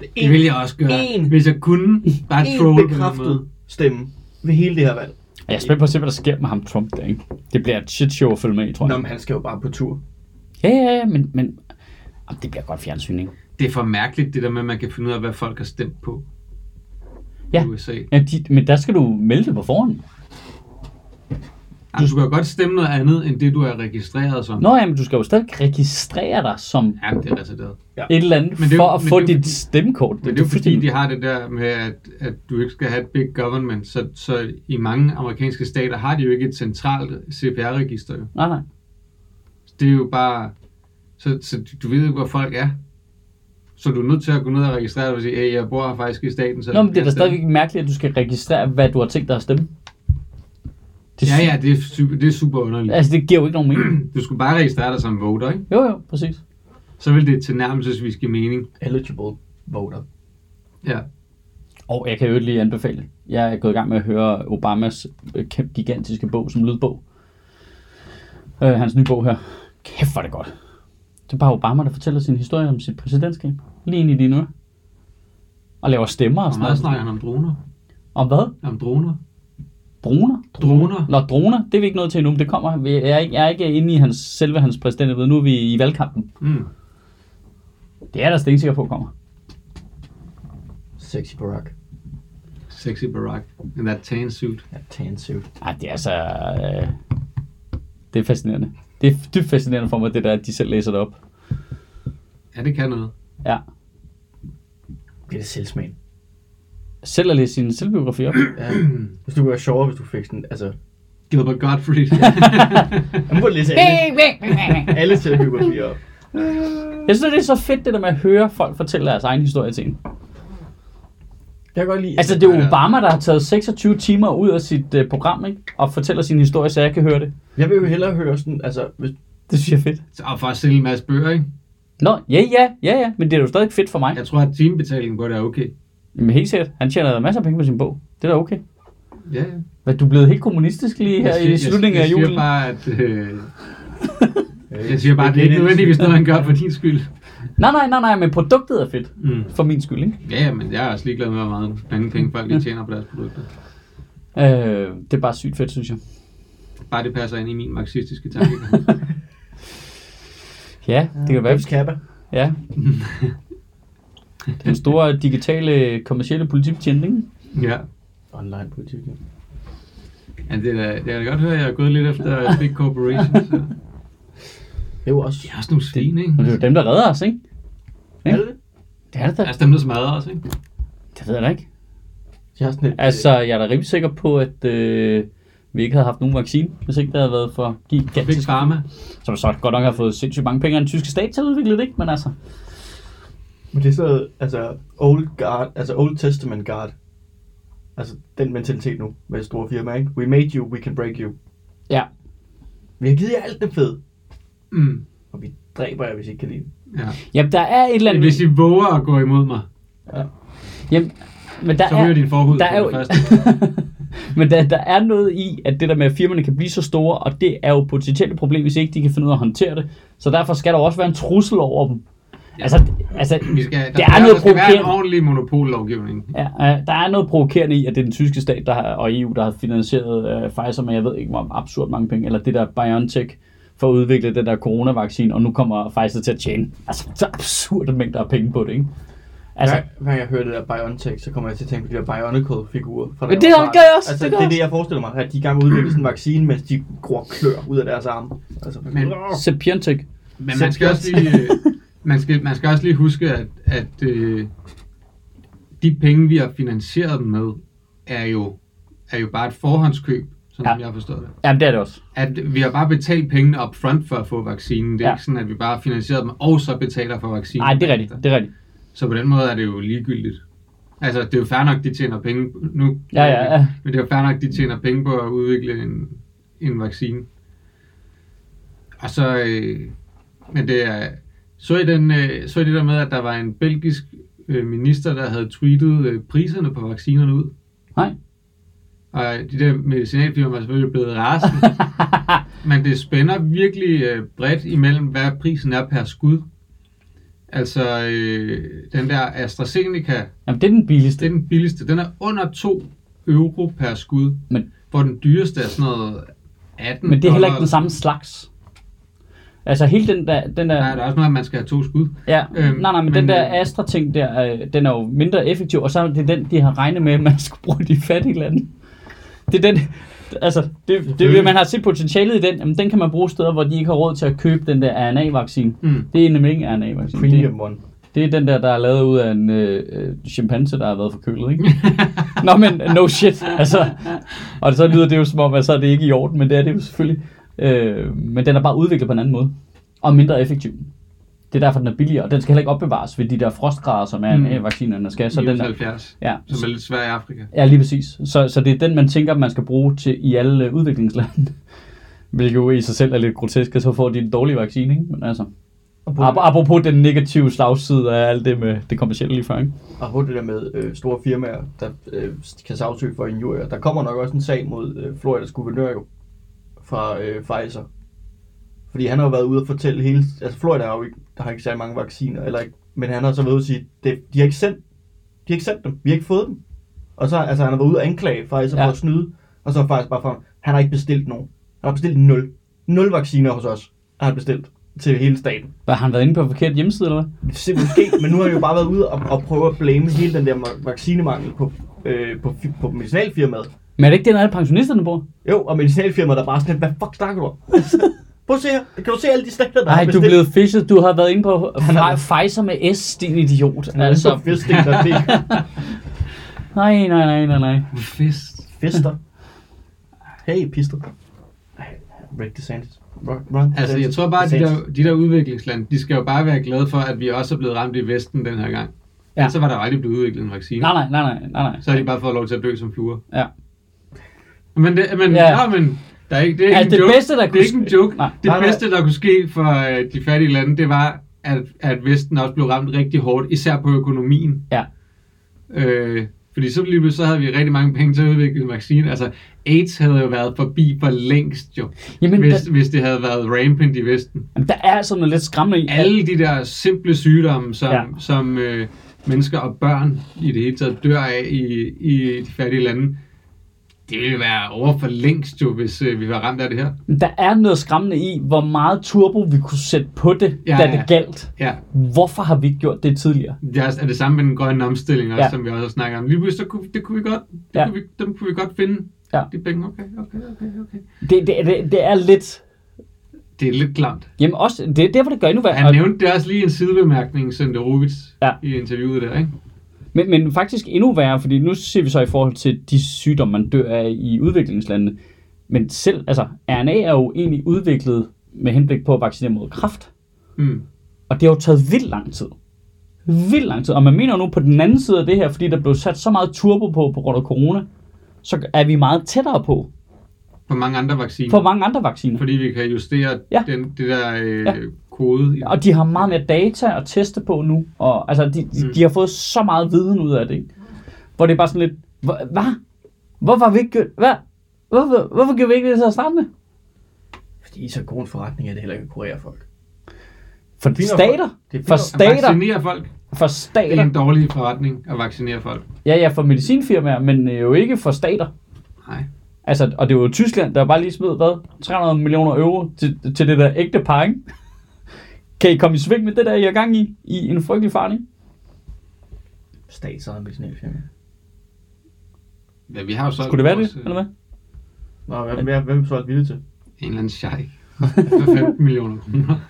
Speaker 3: Det er
Speaker 2: Det ville jeg også gøre,
Speaker 3: en-
Speaker 2: hvis jeg kunne bare
Speaker 3: en
Speaker 2: troll
Speaker 3: bekræftet stemme ved hele det her valg.
Speaker 1: Jeg er spændt på at se, hvad der sker med ham Trump der, ikke? Det bliver et shit show at følge med i, tror
Speaker 3: Nå,
Speaker 1: jeg.
Speaker 3: men han skal jo bare på tur.
Speaker 1: Ja, ja, ja, men, men jamen, det bliver godt fjernsyn, ikke?
Speaker 2: Det er for mærkeligt, det der med, at man kan finde ud af, hvad folk har stemt på
Speaker 1: Ja.
Speaker 2: i USA.
Speaker 1: Ja, de, men der skal du melde det på forhånd.
Speaker 2: Du skal jo godt stemme noget andet, end det du er registreret som.
Speaker 1: Nå ja, men du skal jo stadig registrere dig som
Speaker 2: Ja, det er retarderet.
Speaker 1: et eller andet
Speaker 2: Men det er jo-
Speaker 1: for at
Speaker 2: men
Speaker 1: få
Speaker 2: det
Speaker 1: dit
Speaker 2: fordi-
Speaker 1: stemmekort.
Speaker 2: Men det er jo fordi, de har det der med, at, at du ikke skal have et big government. Så, så i mange amerikanske stater har de jo ikke et centralt CPR-register. Jo.
Speaker 1: Nej, nej.
Speaker 2: Det er jo bare... Så, så du ved ikke, hvor folk er. Så du er nødt til at gå ned og registrere dig og sige, hey, jeg bor her faktisk i staten. Så
Speaker 1: Nå, men det er da
Speaker 2: stemmer."
Speaker 1: stadigvæk mærkeligt, at du skal registrere, hvad du har tænkt dig at stemme. Det,
Speaker 2: Ja, ja, det er, super, det er super underligt.
Speaker 1: Altså, det giver jo ikke nogen mening.
Speaker 2: Du skulle bare registrere dig som voter, ikke?
Speaker 1: Jo, jo, præcis.
Speaker 2: Så vil det tilnærmelsesvis give mening.
Speaker 3: Eligible voter.
Speaker 2: Ja.
Speaker 1: Og jeg kan jo lige anbefale. Jeg er gået i gang med at høre Obamas øh, kæmpe gigantiske bog som lydbog. Øh, hans nye bog her. Kæft, hvor er det godt. Det er bare Obama, der fortæller sin historie om sit præsidentskab. Lige ind i dine ører. Og laver stemmer og
Speaker 2: Og
Speaker 1: sådan
Speaker 2: meget
Speaker 1: noget.
Speaker 2: snakker han om droner.
Speaker 1: Om hvad?
Speaker 2: Om droner.
Speaker 1: Droner?
Speaker 2: Droner.
Speaker 1: Nå, droner, det er vi ikke nået til endnu, men det kommer. Jeg er ikke, jeg er ikke inde i hans, selve hans præsidentembede. Nu er vi i valgkampen.
Speaker 2: Mm.
Speaker 1: Det er der stensikker på kommer.
Speaker 3: Sexy Barack.
Speaker 2: Sexy Barack. In that tan suit.
Speaker 3: Ja, tan suit.
Speaker 1: Ej, det er altså... Øh, det er fascinerende. Det er dybt fascinerende for mig, det der, at de selv læser det op.
Speaker 2: Ja, det kan noget.
Speaker 1: Ja.
Speaker 3: Bliver det selvsmag.
Speaker 1: Selv at læse sin selvbiografi op.
Speaker 3: Ja. Hvis du kunne være sjovere, hvis du fik sådan, altså...
Speaker 2: Gilbert Gottfried.
Speaker 3: Jeg må læse alle, alle selvbiografier op.
Speaker 1: Jeg synes, det er så fedt, det der med at høre folk fortælle deres egen historie til en.
Speaker 3: Jeg kan godt lide...
Speaker 1: Altså, det er jo Obama, der har taget 26 timer ud af sit uh, program, ikke? Og fortæller sin historie, så jeg kan høre det.
Speaker 3: Jeg vil jo hellere høre sådan, altså... Hvis,
Speaker 1: Det synes jeg er fedt.
Speaker 2: Så- Og for at sælge en masse bøger, ikke?
Speaker 1: Nå, ja, ja, ja, ja, men det er jo stadig fedt for mig.
Speaker 2: Jeg tror, at timebetalingen på det er okay.
Speaker 1: Men helt sikkert, han tjener masser af penge på sin bog. Det er da okay.
Speaker 2: Ja, ja.
Speaker 1: Hvad, du er blevet helt kommunistisk lige her
Speaker 2: Jeg siger-
Speaker 1: i slutningen af
Speaker 2: jeg,
Speaker 1: julen?
Speaker 2: Jeg siger bare, at... Øh, jeg siger bare, at det er ikke nødvendigvis noget, han gør for din skyld.
Speaker 1: Nej, nej, nej, nej, men produktet er fedt.
Speaker 2: Mm.
Speaker 1: For min skyld, ikke?
Speaker 2: Ja, men jeg er også ligeglad med, hvor meget mange penge folk de tjener på deres produkter.
Speaker 1: Øh, det er bare sygt fedt, synes jeg.
Speaker 2: Bare det passer ind i min marxistiske tanke.
Speaker 1: Ja, det kan være. Ja. Den store digitale kommercielle politibetjent, ikke?
Speaker 2: ja.
Speaker 3: Online politik. ja.
Speaker 2: ja det, er, det er da godt høre, at jeg er gået lidt efter big corporations. Så.
Speaker 3: Det er jo også...
Speaker 2: De er også nogle svin, ikke?
Speaker 1: Men det er jo dem, der redder os, ikke?
Speaker 3: Er det det?
Speaker 1: Det er det da.
Speaker 2: Altså dem, der smadrer os, ikke?
Speaker 1: Det ved jeg da ikke.
Speaker 3: De har sådan et...
Speaker 1: Altså, jeg er da rimelig sikker på, at øh, vi ikke havde haft nogen vaccine, hvis ikke det havde været for
Speaker 2: Big
Speaker 1: gigantisk.
Speaker 2: Pharma.
Speaker 1: Som så godt nok har fået sindssygt mange penge af den tyske stat til at udvikle det, ikke? Men altså,
Speaker 3: Men det er sådan noget, altså Old Guard, altså Old Testament Guard. Altså den mentalitet nu med store firmaer, ikke? We made you, we can break you.
Speaker 1: ja.
Speaker 3: Vi har givet jer alt det fed,
Speaker 2: Mm.
Speaker 3: og vi dræber jer, hvis I ikke kan lide det.
Speaker 2: Ja.
Speaker 1: Jamen, der er et eller andet...
Speaker 2: Hvis I våger at gå imod mig,
Speaker 1: Jamen, men der
Speaker 2: så
Speaker 1: er...
Speaker 2: din forhud
Speaker 1: der er jo,
Speaker 2: det første.
Speaker 1: men der, der er noget i, at det der med, at firmaerne kan blive så store, og det er jo potentielt et problem, hvis ikke de kan finde ud af at håntere det. Så derfor skal der også være en trussel over dem. Altså, altså
Speaker 2: Vi skal, der, der,
Speaker 1: er noget
Speaker 2: der skal være en
Speaker 1: provokerende.
Speaker 2: ordentlig monopollovgivning.
Speaker 1: Ja, øh, der er noget provokerende i, at det er den tyske stat der har, og EU, der har finansieret øh, Pfizer med, jeg ved ikke, hvor absurd mange penge, eller det der BioNTech, for at udvikle den der coronavaccine, og nu kommer Pfizer til at tjene altså, så absurde mængder af penge på det, ikke? Altså,
Speaker 3: Hver, hver gang jeg hører det der Biontech, så kommer jeg til at tænke på de der Bionicle-figurer. Fra
Speaker 1: Men det gør jeg også,
Speaker 3: Altså,
Speaker 1: det
Speaker 3: det, er det, jeg forestiller mig, at de er i gang med at udvikle sådan en vaccine, mens de gror klør ud af deres arme. Altså,
Speaker 2: Men-
Speaker 1: Sepiontek.
Speaker 2: Men man skal også lige, man skal, man skal også lige huske, at, at øh, de penge, vi har finansieret dem med, er jo, er jo bare et forhåndskøb, sådan
Speaker 1: Ja.
Speaker 2: som jeg har forstået det.
Speaker 1: Jamen, det er det også.
Speaker 2: At vi har bare betalt pengene up front for at få vaccinen. Det er
Speaker 1: Ja.
Speaker 2: ja. ikke sådan, at vi bare har finansieret dem, og så betaler for vaccinen.
Speaker 1: Nej, det er rigtigt. Det er rigtigt.
Speaker 2: Så på den måde er det jo ligegyldigt. Altså, det er jo fair nok, de tjener penge nu.
Speaker 1: Ja, ja, ja.
Speaker 2: Men det er jo fair nok, de tjener penge på at udvikle en, en vaccine. Og så, øh, men det er, så i, den, øh, så i det der med, at der var en belgisk øh, minister, der havde tweetet øh, priserne på vaccinerne ud.
Speaker 1: Nej.
Speaker 2: Og de der medicinalfirmaer er selvfølgelig blevet rasende. men det spænder virkelig øh, bredt imellem, hvad prisen er per skud. Altså, øh, den der AstraZeneca,
Speaker 1: Jamen, det er den billigste.
Speaker 2: det er den billigste. Den er under 2 euro per skud.
Speaker 1: Men-
Speaker 2: hvor den dyreste er sådan noget 18
Speaker 1: Men det er heller ikke den samme slags. Altså, hele den der... Den der
Speaker 2: Nej, der er også noget, at man skal have to skud.
Speaker 1: Ja,
Speaker 2: Øhm,
Speaker 1: nej, nej, men, men
Speaker 2: men,
Speaker 1: den der
Speaker 2: øh,
Speaker 1: Astra-ting der, øh, den er jo mindre effektiv, og så er det den, de har regnet med, at man skal bruge i de fattige lande. Det er den, altså, det, det, man har set potentialet i den, jamen, den kan man bruge steder, hvor de ikke har råd til at købe den der RNA-vaccine.
Speaker 2: Mm.
Speaker 1: Det er nemlig ikke en RNA-vaccine. Det,
Speaker 3: Premium one.
Speaker 1: det er den der, der er lavet ud af en øh, øh, chimpanse, der har været forkølet, ikke? Nå, men no shit, altså. Og så lyder det jo som om, at så er det ikke i orden, men det er det jo selvfølgelig. Øh, men den er bare udviklet på en anden måde. Og mindre effektiv. Det er derfor, den er billigere, og den skal heller ikke opbevares ved de der frostgrader, som er
Speaker 2: Mm.
Speaker 1: mm. vaccinerne skal. Så den er,
Speaker 2: 70,
Speaker 1: ja,
Speaker 2: som er lidt svært i Afrika.
Speaker 1: ja, lige præcis. Så, så det er den, man tænker, man skal bruge til i alle øh, udviklingslande. Hvilket jo i sig selv er lidt grotesk, at så får de en dårlig vaccine, ikke? Men altså,
Speaker 3: Og på,
Speaker 1: ap- apropos den negative slagside af alt det med det kommercielle lige før, ikke?
Speaker 3: og på det der med øh, store firmaer, der øh, kan sagsøge for injurier. Der kommer nok også en sag mod øh, Floridas guvernør jo, fra øh, Pfizer. Fordi han har jo været ude og fortælle hele... Altså Florida har jo ikke, der har ikke særlig mange vacciner, eller ikke, men han har så været ude og sige, det, de har ikke sendt, de har ikke sendt dem, vi har ikke fået dem. Og så altså, han har været ude og anklage Pfizer ja. For at snyde, og så faktisk bare frem, han har ikke bestilt nogen. Han har bestilt nul. Nul vacciner hos os, har han bestilt til hele staten.
Speaker 1: Har han været inde på forkert hjemmeside, eller hvad?
Speaker 3: Er måske, men nu har han jo bare været ude og, og prøve at blame hele den der ma- vaccinemangel på, øh, på, på medicinalfirmaet.
Speaker 1: Men er det ikke den, alle pensionisterne bruger?
Speaker 3: Jo, og medicinalfirmaet der er bare sådan, hvad fuck snakker du om? Prøv at se her. Kan du se alle de stater, der
Speaker 1: Nej, du er blevet fishet. Du har været inde på
Speaker 3: Han har-
Speaker 1: Pfizer med S, din idiot.
Speaker 3: Han er altså...
Speaker 1: Altså,
Speaker 3: Fisting, der det
Speaker 1: nej, nej, nej, nej, nej.
Speaker 2: Fest.
Speaker 3: Fister. Hey, pister. Rick DeSantis. Run, run
Speaker 2: Altså, jeg tror bare, at de der, de der udviklingslande, de skal jo bare være glade for, at vi også er blevet ramt i Vesten den her gang.
Speaker 1: Ja.
Speaker 2: Så var der jo aldrig blevet udviklet en vaccine.
Speaker 1: Nej, nej, nej, nej, nej, nej.
Speaker 2: Så har de bare fået lov til at dø som fluer.
Speaker 1: Ja.
Speaker 2: Men, det, men,
Speaker 1: Ja.
Speaker 2: ja. men der er ikke, det er ikke
Speaker 1: Altså,
Speaker 2: en
Speaker 1: det
Speaker 2: joke.
Speaker 1: bedste, der
Speaker 2: det
Speaker 1: kunne
Speaker 2: er ikke en joke.
Speaker 1: Nej.
Speaker 2: Det
Speaker 3: Nej, nej.
Speaker 2: bedste, der kunne ske for øh, de fattige lande, det var, at, at Vesten også blev ramt rigtig hårdt, især på økonomien.
Speaker 1: Ja.
Speaker 2: Øh, fordi så lige så havde vi rigtig mange penge til at udvikle vaccine. Altså, AIDS havde jo været forbi for længst jo,
Speaker 1: Jamen,
Speaker 2: hvis,
Speaker 1: der,
Speaker 2: hvis det havde været rampant i Vesten.
Speaker 1: jamen, der er sådan noget lidt skræmmende i.
Speaker 2: Alle de der simple sygdomme, som,
Speaker 1: ja.
Speaker 2: som øh, mennesker og børn i det hele taget dør af i, i de fattige lande, det ville være over for længst jo, hvis øh, vi var ramt af det her.
Speaker 1: Der er noget skræmmende i, hvor meget turbo vi kunne sætte på det,
Speaker 2: Ja,
Speaker 1: da
Speaker 2: ja.
Speaker 1: det galt.
Speaker 2: Ja,
Speaker 1: Hvorfor har vi ikke gjort det tidligere?
Speaker 2: det er, er det samme med den grønne omstilling også,
Speaker 1: Ja.
Speaker 2: som vi også har snakket om. Lige pludselig, så kunne, det kunne vi godt, det
Speaker 1: Ja.
Speaker 2: kunne vi, dem kunne vi godt finde.
Speaker 1: Ja.
Speaker 2: De penge, okay, okay, okay, okay.
Speaker 1: Det, det, det, det er lidt...
Speaker 2: Det er lidt klamt.
Speaker 1: Jamen også, det er derfor, det gør endnu værre.
Speaker 2: Han nævnte det også lige en sidebemærkning, Senderovits,
Speaker 1: Ja.
Speaker 2: ja. i interviewet der, ikke?
Speaker 1: Men, men faktisk endnu værre, fordi nu ser vi så i forhold til de sygdomme, man dør af i udviklingslandene. Men selv, altså, RNA er jo egentlig udviklet med henblik på at vaccinere mod kræft.
Speaker 2: Mm.
Speaker 1: Og det har jo taget vildt lang tid. Vildt lang tid. Og man mener nu på den anden side af det her, fordi der blev sat så meget turbo på på grund af corona, så er vi meget tættere på
Speaker 2: På mange andre vacciner.
Speaker 1: for mange andre vacciner.
Speaker 2: Fordi vi kan justere
Speaker 1: ja.
Speaker 2: den, det der øh,
Speaker 1: Ja.
Speaker 2: Kode. I,
Speaker 1: Og de har meget mere data at teste på nu. Og altså, de, de,
Speaker 2: Mm.
Speaker 1: de har fået så meget viden ud af det. Ikke? Hvor det er bare sådan lidt, "Hvor- hvad? Hvorfor har vi ikke gjort, hvad? Hvorfor, hvorfor gjorde vi ikke det til at starte med?
Speaker 3: Fordi så god en forretning er det heller ikke at kurere folk.
Speaker 1: For
Speaker 3: nok.
Speaker 1: stater.
Speaker 3: Det
Speaker 1: For
Speaker 2: at
Speaker 1: stater.
Speaker 2: vaccinere folk.
Speaker 1: For
Speaker 2: Det er
Speaker 1: stater.
Speaker 2: en dårlig forretning at vaccinere folk.
Speaker 1: Ja, ja, for medicinfirmaer, men øh, jo ikke for stater.
Speaker 2: Nej.
Speaker 1: Altså, og det var jo Tyskland, der bare lige smed, hvad? 300 millioner euro til, til det der ægte par, ikke? Kan I komme i sving med det der, I er gang i? I en frygtelig fart, ikke?
Speaker 3: Statsejet medicinalfirma.
Speaker 2: Ja, vi har jo solgt
Speaker 1: Skulle det være
Speaker 2: vores,
Speaker 1: det, eller hvad?
Speaker 3: Nå, hvem, hvem, hvem er så villig til?
Speaker 2: En eller anden sheik. For 15 millioner kroner.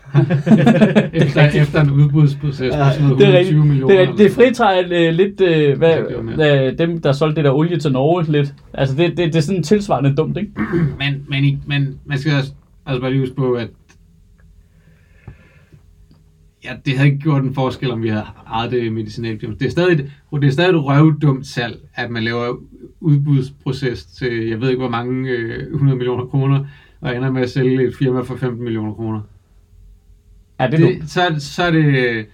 Speaker 2: efter, efter en udbudsproces på sådan noget
Speaker 1: Det er
Speaker 2: 120
Speaker 1: rigtigt.
Speaker 2: millioner.
Speaker 1: Det, er, det fritager øh, lidt, øh, hvad,
Speaker 2: Det
Speaker 1: øh, dem, der solgte det der olie til Norge lidt. Altså, det, det, det er sådan tilsvarende dumt, ikke?
Speaker 2: Men, men, men man skal også, altså bare lige huske på, at ja, det havde ikke gjort en forskel, om vi havde ejet det medicinalfirma. Det er stadig, det er stadig et røvdumt salg, at man laver udbudsproces til, jeg ved ikke hvor mange, øh, 100 millioner kroner, og ender med at sælge et firma for 15 millioner kroner.
Speaker 1: Ja, det er.
Speaker 2: Det, så, er- så, er det,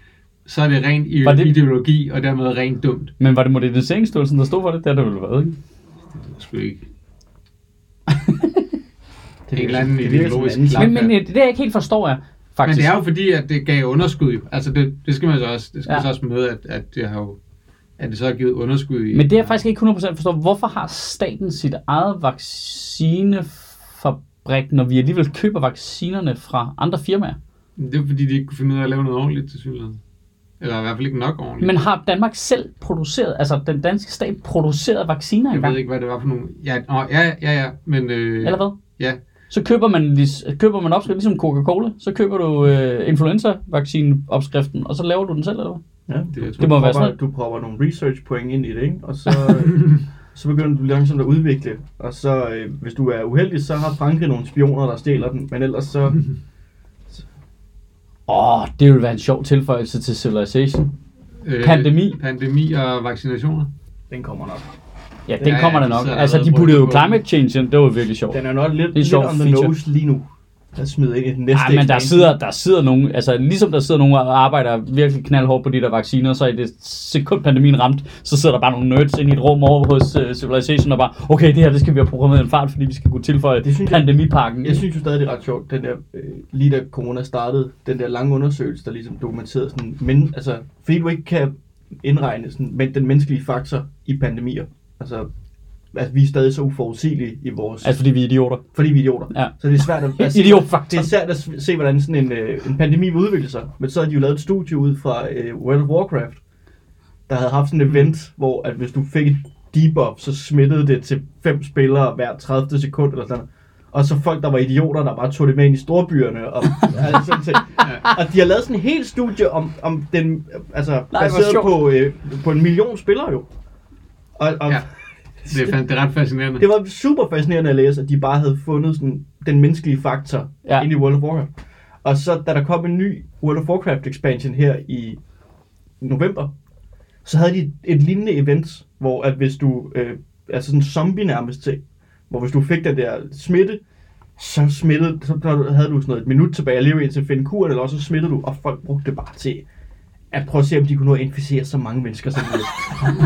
Speaker 2: så er det rent i-
Speaker 1: Var det-
Speaker 2: ideologi, og dermed rent dumt.
Speaker 1: Men var det Moderniseringsstyrelsen, der stod for det? Det har det vel været, ikke?
Speaker 2: Det er sgu ikke.
Speaker 3: Det
Speaker 2: En eller anden ideologisk.
Speaker 1: Men, men det, jeg ikke helt forstår, er
Speaker 2: Men
Speaker 1: faktisk...
Speaker 2: det er jo fordi, at det gav underskud jo. Altså det, det skal man så også, det skal
Speaker 1: Ja.
Speaker 2: så også med, at, at det har jo, at det så har givet underskud i.
Speaker 1: Men det er jeg faktisk ikke 100% forstår. Hvorfor har staten sit eget vaccinefabrik, når vi alligevel køber vaccinerne fra andre firmaer?
Speaker 2: Det er fordi, de ikke kunne finde ud af at lave noget ordentligt til synligheden. Eller i hvert fald ikke nok ordentligt.
Speaker 1: Men har Danmark selv produceret, altså den danske stat produceret vacciner
Speaker 2: jeg
Speaker 1: engang?
Speaker 2: ved ikke, hvad det var for nogle... Ja, åh, ja, ja, ja, men... Øh,
Speaker 1: Eller hvad?
Speaker 2: Ja,
Speaker 1: Så køber man, køber man opskrift ligesom Coca-Cola, så køber du øh, influenza-vaccine-opskriften, og så laver du den selv, eller hvad?
Speaker 3: Ja,
Speaker 2: det er
Speaker 1: Det må
Speaker 3: du
Speaker 1: være sådan.
Speaker 3: Du propper nogle research point ind i det, ikke? Og så, så begynder du langsomt at udvikle. Og så, øh, hvis du er uheldig, så har Frankrig nogle spioner, der stjæler den. Men ellers så...
Speaker 1: Åh, oh, det ville være en sjov tilføjelse til Civilization.
Speaker 2: øh,
Speaker 1: Pandemi.
Speaker 2: Pandemi og vaccinationer.
Speaker 3: Den kommer nok.
Speaker 1: Ja, den
Speaker 2: Ja,
Speaker 1: kommer der
Speaker 2: de
Speaker 1: nok. Altså, de puttede jo climate change ind, det var virkelig sjovt.
Speaker 3: Den er nok lidt, lidt on the
Speaker 1: feature.
Speaker 3: nose lige nu. Der smider ind i den næste
Speaker 1: Ja, men der sidder, der sidder nogen, altså ligesom der sidder nogen og arbejder virkelig knaldhårdt på de der vacciner, så i det sekund pandemien ramte, så sidder der bare nogle nerds inde i et rum over hos uh, Civilization og bare, okay, det her, det skal vi have programmeret en fart, fordi vi skal kunne tilføje
Speaker 3: Det synes jeg-
Speaker 1: pandemipakken.
Speaker 3: Jeg synes jo stadig, det er ret sjovt, den der, øh, lige da corona startede, den der lange undersøgelse, der ligesom dokumenterede sådan, men, altså, fordi du ikke kan indregne sådan, men den menneskelige faktor i pandemier. Altså, altså vi er stadig så uforudsigelige i vores,
Speaker 1: Altså fordi vi er idioter.
Speaker 3: fordi vi er idioter.
Speaker 1: Ja.
Speaker 3: Så det er svært at, at se,
Speaker 1: Idiotfaktor.
Speaker 3: det er svært at se, hvordan sådan en, øh, en pandemi vil udvikle sig. Men så har de jo lavet et studie ud fra øh, World of Warcraft, der havde haft sådan et event, hvor at hvis du fik et debuff, så smittede det til fem spillere hver 30 sekund eller sådan. Og så folk, der var idioter, der bare tog det med ind i storbyerne. Og, altså, sådan ting. og de har lavet sådan en helt studie om, om den, altså
Speaker 1: hvor
Speaker 3: baseret på, øh, på en million spillere jo. Og, og
Speaker 2: Ja. Det er, det er ret fascinerende.
Speaker 3: det var super fascinerende at læse, at de bare havde fundet sådan, den menneskelige faktor
Speaker 1: Ja.
Speaker 3: ind i World of Warcraft. Og så da der kom en ny World of Warcraft expansion her i november, så havde de et, lignende event, hvor at hvis du, øh, altså sådan en zombie nærmest ting, hvor hvis du fik den der smitte, så smittede, så havde du sådan noget et minut tilbage at leve indtil at finde kuren, eller også så smittede du, og folk brugte det bare til at prøve at se, om de kunne nå at inficere så mange mennesker som muligt.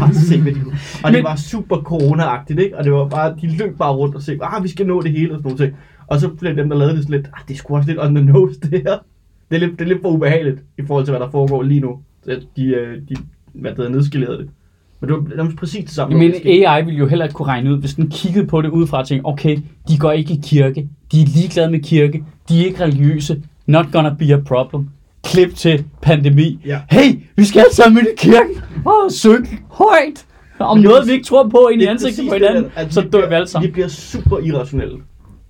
Speaker 3: Bare se, hvad de kunne. Og det
Speaker 1: Men-
Speaker 3: var super corona-agtigt, ikke? Og det var bare, de løb bare rundt og sagde, ah, vi skal nå det hele og sådan nogle ting. Og så blev dem, der lavede det sådan lidt, ah, det er sgu også lidt on the nose, det her. Det er lidt, det er lidt for ubehageligt i forhold til, hvad der foregår lige nu. Så de, øh, de hvad det nedskalerede det. Men det var nærmest præcis det samme.
Speaker 1: Men. AI ville jo heller ikke kunne regne ud, hvis den kiggede på det udefra og tænkte, okay, de går ikke i kirke, de er ligeglade med kirke, de er ikke religiøse, not gonna be a problem. Klip til pandemi.
Speaker 3: Ja.
Speaker 1: Hey, vi skal alle sammen i kirken og synge højt om
Speaker 3: Men det
Speaker 1: noget,
Speaker 3: præcis-
Speaker 1: vi ikke tror på ind i
Speaker 3: Det
Speaker 1: ansigtet på
Speaker 3: det
Speaker 1: hinanden,
Speaker 3: der, at
Speaker 1: så dør
Speaker 3: bliver-
Speaker 1: vi alle sammen.
Speaker 3: Vi bliver super irrationelle,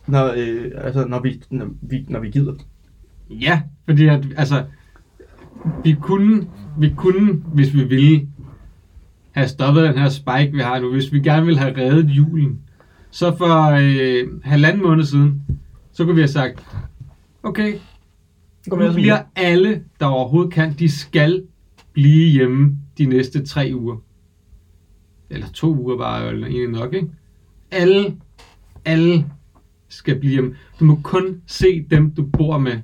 Speaker 3: når, øh, altså, når, vi, når, vi, når vi gider.
Speaker 2: Ja, fordi at, altså, vi kunne, vi kunne, hvis vi ville, have stoppet den her spike, vi har nu, hvis vi gerne ville have reddet julen. Så for øh, halvanden måned siden, så kunne vi have sagt, okay, nu bliver alle, der overhovedet kan, de skal blive hjemme de næste tre uger. Eller to uger bare, eller egentlig nok, ikke? Alle, alle skal blive hjemme. Du må kun se dem, du bor med.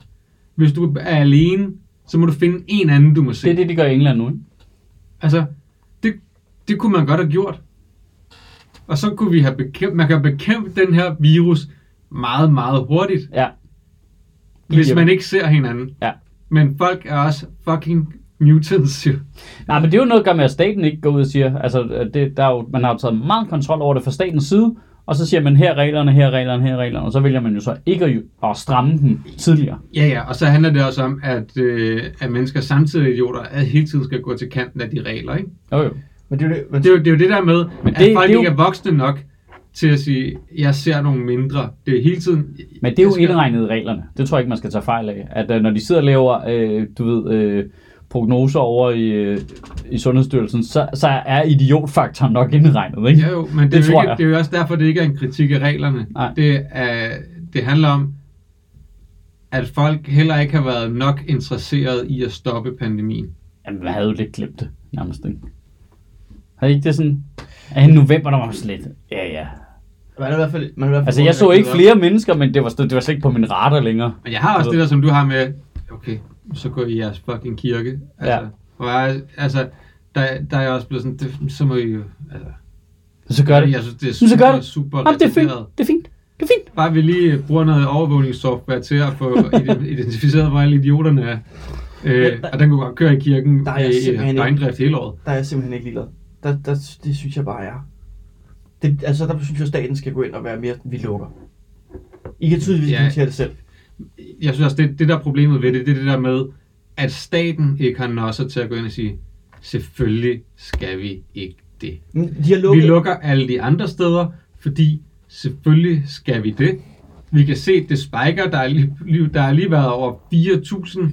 Speaker 2: Hvis du er alene, så må du finde en anden, du må se.
Speaker 1: Det er det, de gør i England nu, ikke?
Speaker 2: Altså, det, det kunne man godt have gjort. Og så kunne vi have bekæmpet, man kan bekæmpe den her virus meget, meget hurtigt,
Speaker 1: Ja.
Speaker 2: Hvis man ikke ser hinanden.
Speaker 1: Ja.
Speaker 2: Men folk er også fucking mutants, jo.
Speaker 1: Nej, men det er jo noget, der gør med, at staten ikke går ud og siger, altså, det, der er jo, man har jo taget meget kontrol over det fra statens side, og så siger man, her er reglerne, her er reglerne, her er reglerne, og så vælger man jo så ikke at, at stramme dem tidligere.
Speaker 2: Ja, ja, og så handler det også om, at, øh, at mennesker samtidig er idioter, at hele tiden skal gå til kanten af de regler, ikke?
Speaker 1: Jo, jo.
Speaker 3: Men det er jo det, men
Speaker 2: Det er jo det, er jo det der med,
Speaker 1: Men det,
Speaker 2: at folk
Speaker 1: det er jo-
Speaker 2: ikke er voksne nok til at sige, jeg ser nogle mindre. Det er hele tiden...
Speaker 1: Men det er jo
Speaker 2: skal-
Speaker 1: indregnet i reglerne. Det tror jeg ikke, man skal tage fejl af. At øh, når de sidder og laver, øh, du ved, øh, prognoser over i, øh, i Sundhedsstyrelsen, så, så er idiotfaktoren nok indregnet, ikke?
Speaker 2: Ja jo, men det,
Speaker 1: Det
Speaker 2: er jo
Speaker 1: jeg.
Speaker 2: ikke, det er jo også derfor, det ikke er en kritik af reglerne.
Speaker 1: Nej.
Speaker 2: Det, er, det handler om, at folk heller ikke har været nok interesseret i at stoppe pandemien.
Speaker 1: Jamen, jeg havde jo lidt glemt det, nærmest, ikke? Har I ikke det sådan... Ja, i november, der var man lidt... Ja, ja.
Speaker 3: Man er i hvert fald... Man er i hvert fald
Speaker 1: Altså, jeg så ikke flere mennesker, men det var, det var slet ikke på min radar længere.
Speaker 2: Men jeg har også det der, som du har med, okay, så går I i jeres fucking kirke. Altså,
Speaker 1: Ja.
Speaker 2: Og jeg, altså, der, der er jeg også blevet sådan, det, så må I jo, altså,
Speaker 1: Så gør det.
Speaker 2: Jeg synes, det er super,
Speaker 1: så gør det.
Speaker 2: super
Speaker 1: Jamen, det er fint. Det er fint. Det er fint.
Speaker 2: Bare vi lige bruger noget overvågningssoftware til at få ide- identificeret, hvor alle idioterne er. Øh, og den kunne godt køre i kirken
Speaker 3: Der er jeg
Speaker 2: i døgndrift hele året.
Speaker 3: Der er jeg simpelthen ikke ligeglad. Der, der, det synes jeg bare er. Det, altså, der synes jeg, at staten skal gå ind og være mere, vi lukker. I kan tydeligvis
Speaker 2: Ja.
Speaker 3: ja. det selv.
Speaker 2: Jeg synes også, det, det der er problemet ved det, det er det der med, at staten ikke har nosser til at gå ind og sige, selvfølgelig skal vi ikke det.
Speaker 3: De har
Speaker 2: Vi
Speaker 3: lukket...
Speaker 2: lukker alle de andre steder, fordi selvfølgelig skal vi det. Vi kan se, det spiker. Der er lige, der er lige været over 4.000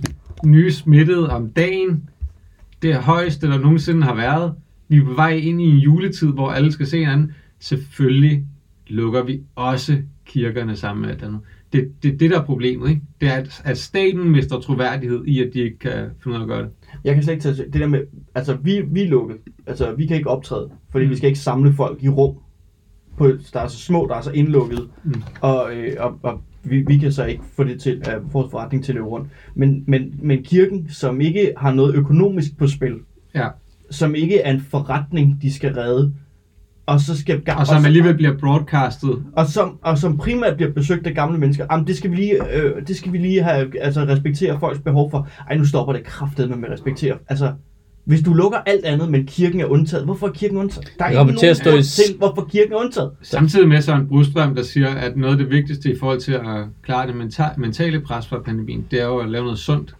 Speaker 2: nye smittede om dagen. Det er højeste, der nogensinde har været. Vi er på vej ind i en juletid, hvor alle skal se hinanden. Selvfølgelig lukker vi også kirkerne sammen med alt andet. Det, det, det der er problemet, ikke? Det er, at, at staten mister troværdighed i, at de ikke kan finde ud af at gøre det.
Speaker 3: Jeg kan slet ikke tage det der med, altså vi, vi er lukket. Altså vi kan ikke optræde, fordi
Speaker 2: Mm.
Speaker 3: vi skal ikke samle folk i rum. På, der er så små, der er så indlukket.
Speaker 2: Mm.
Speaker 3: Og, øh, og, og vi, vi kan så ikke få det til at få vores forretning til at løbe rundt. Men, men, men kirken, som ikke har noget økonomisk på spil,
Speaker 2: Ja.
Speaker 3: som ikke er en forretning, de skal redde, og så skal
Speaker 2: Og som alligevel bliver broadcastet.
Speaker 3: og som, og som primært bliver besøgt af gamle mennesker. Jamen, det skal vi lige, øh, det skal vi lige have, altså respektere folks behov for. Ej, nu stopper det kraftedeme med at respektere. Altså, hvis du lukker alt andet, men kirken er undtaget, hvorfor er kirken undtaget? Der er
Speaker 1: kommer til at stå i
Speaker 3: til, hvorfor kirken er undtaget.
Speaker 2: Samtidig med Søren Brudstrøm, der siger, at noget af det vigtigste i forhold til at klare det menta- mentale pres fra pandemien, det er jo at lave noget sundt.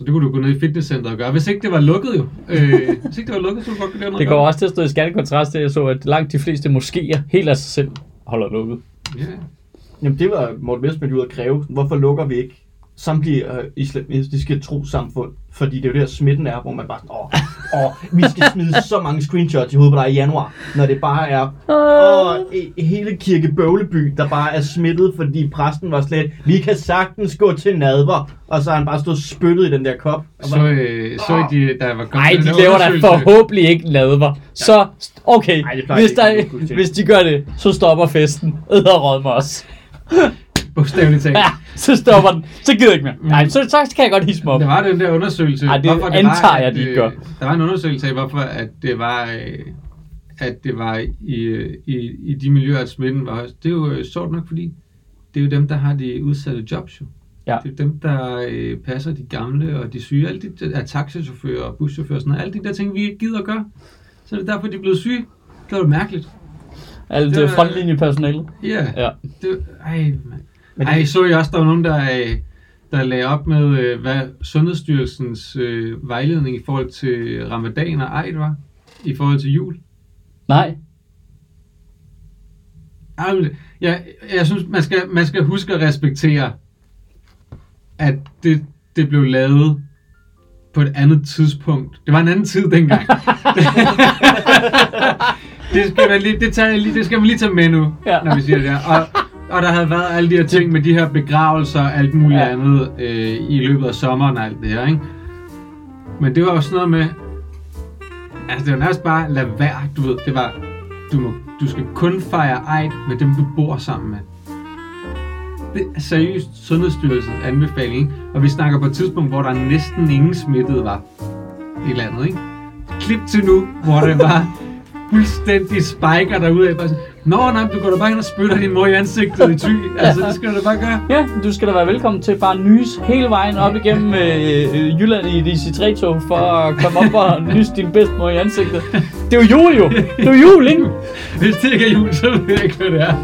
Speaker 2: Så det kunne du gå ned i fitnesscenteret og gøre. Hvis ikke det var lukket jo. Øh, hvis ikke det var lukket, så kunne du godt gøre noget.
Speaker 1: Det går også til at stå i skærende kontrast til, at jeg så, at langt de fleste moskéer helt af sig selv holder lukket.
Speaker 2: Ja.
Speaker 3: Jamen, det var Morten Messerschmidt ude at kræve. Hvorfor lukker vi ikke samtlige øh, islamistiske trosamfund? Fordi det er jo der smitten er, hvor man bare sådan, åh, åh, vi skal smide så mange screenshots i hovedet på dig i januar, når det bare er åh, hele kirke Bøvleby, der bare er smittet, fordi præsten var slet, vi kan sagtens gå til nadver, og så har han bare stået spyttet i den der kop. Og
Speaker 2: Så,
Speaker 3: bare,
Speaker 2: øh, så i de, der var
Speaker 1: Nej, de
Speaker 2: der
Speaker 1: laver da forhåbentlig ikke nadver. Så, okay,
Speaker 3: Ej,
Speaker 1: hvis,
Speaker 3: de ikke,
Speaker 1: der,
Speaker 3: til.
Speaker 1: hvis de gør det, så stopper festen. Æderråd mig også.
Speaker 2: bogstaveligt talt.
Speaker 1: Ja, så stopper den. Så gider jeg ikke mere. Nej, så, så kan jeg godt hisse mig op.
Speaker 2: Der var den der undersøgelse.
Speaker 1: Ej, det
Speaker 2: hvorfor
Speaker 1: antager
Speaker 2: var,
Speaker 1: jeg, de ikke
Speaker 2: øh,
Speaker 1: gør.
Speaker 2: Der var en undersøgelse af, hvorfor at det var, øh, at det var i, øh, i, i de miljøer, at smitten var højst. Det er jo øh, sjovt nok, fordi det er jo dem, der har de udsatte jobs jo.
Speaker 1: Ja.
Speaker 2: Det er jo dem, der øh, passer de gamle og de syge. Alle de er taxichauffører og buschauffører og sådan noget. Alle de der ting, vi ikke gider at gøre. Så er det derfor, de er blevet syge. Det var mærkeligt.
Speaker 1: Alt
Speaker 2: Det
Speaker 1: det frontlinjepersonale.
Speaker 2: Ja.
Speaker 1: Ja.
Speaker 2: Det, ej, man.
Speaker 3: Men
Speaker 2: Ej, så jeg også, der var nogen, der, øh, der lagde op med, øh, hvad Sundhedsstyrelsens øh, vejledning i forhold til ramadan og eid var, i forhold til jul.
Speaker 1: Nej.
Speaker 2: Ej, men Jeg, jeg synes, man skal, man skal huske at respektere, at det, det blev lavet på et andet tidspunkt. Det var en anden tid dengang. det, skal man lige, det, tager jeg lige, det skal man lige tage med nu,
Speaker 1: ja.
Speaker 2: når vi siger det her. Og, og der havde været alle de her ting med de her begravelser og alt muligt
Speaker 1: Ja.
Speaker 2: andet øh, i løbet af sommeren og alt det her, ikke? Men det var jo sådan noget med, altså det var nærmest bare, lad være, du ved, det var, du, må, du skal kun fejre ejd med dem, du bor sammen med. Det er seriøst Sundhedsstyrelsens anbefaling, ikke? og vi snakker på et tidspunkt, hvor der næsten ingen smittede var i landet, ikke? Klip til nu, hvor det var fuldstændig spiker derude af, bare sådan, Nå, nej, du går da bare ind og spytter din mor i ansigtet i ty. Altså, det skal du da bare gøre.
Speaker 1: Ja, du skal da være velkommen til bare at nys hele vejen op igennem øh, øh, Jylland i et IC3-tog for at komme op og nys din bedstemor i ansigtet. Det er jo jul jo! Det er jo jul, ikke?
Speaker 2: Hvis det ikke er jul, så ved jeg ikke, hvad det er.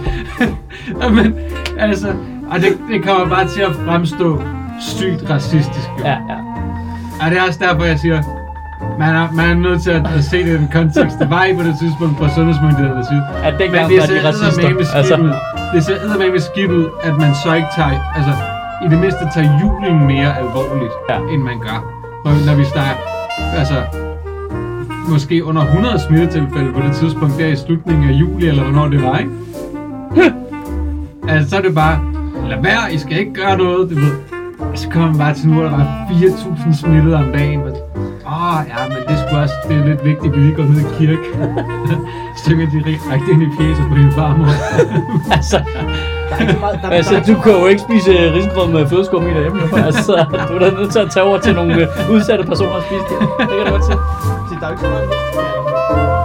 Speaker 2: Men, altså, og det, det kommer bare til at fremstå sygt racistisk. Jo.
Speaker 1: Ja, ja.
Speaker 2: Og det er også derfor, jeg siger, man er, man er nødt til at, at se det i den kontekst. Det var ikke på det tidspunkt fra sundhedsmyndighedernes side.
Speaker 1: At dengang
Speaker 2: Men det
Speaker 1: var de
Speaker 2: ser eddermame skidt
Speaker 1: Altså,
Speaker 2: ud. Det ser eddermame skidt ud, at man så ikke tager, altså i det mindste tager julen mere alvorligt,
Speaker 1: Ja.
Speaker 2: end man gør. Når, når vi snakker, altså måske under 100 smittetilfælde på det tidspunkt, der i slutningen af juli, eller hvornår det var, ikke? altså, så er det bare, lad være, I skal ikke gøre noget, du ved. Og så kommer man bare til nu, at der var 4.000 smittede om dagen. Åh, oh, ja, men det er også, det er lidt vigtigt, at vi lige går ned i kirke. Stykker de rigtig ind i fjeset på din farmor.
Speaker 1: altså,
Speaker 3: Der er meget, der,
Speaker 1: altså, du kan jo ikke spise øh, risengrød med flødeskum i derhjemme. Altså, du er da nødt til at tage over til nogle øh, udsatte personer og spise det. Det kan du godt se.
Speaker 3: der er jo ikke så meget,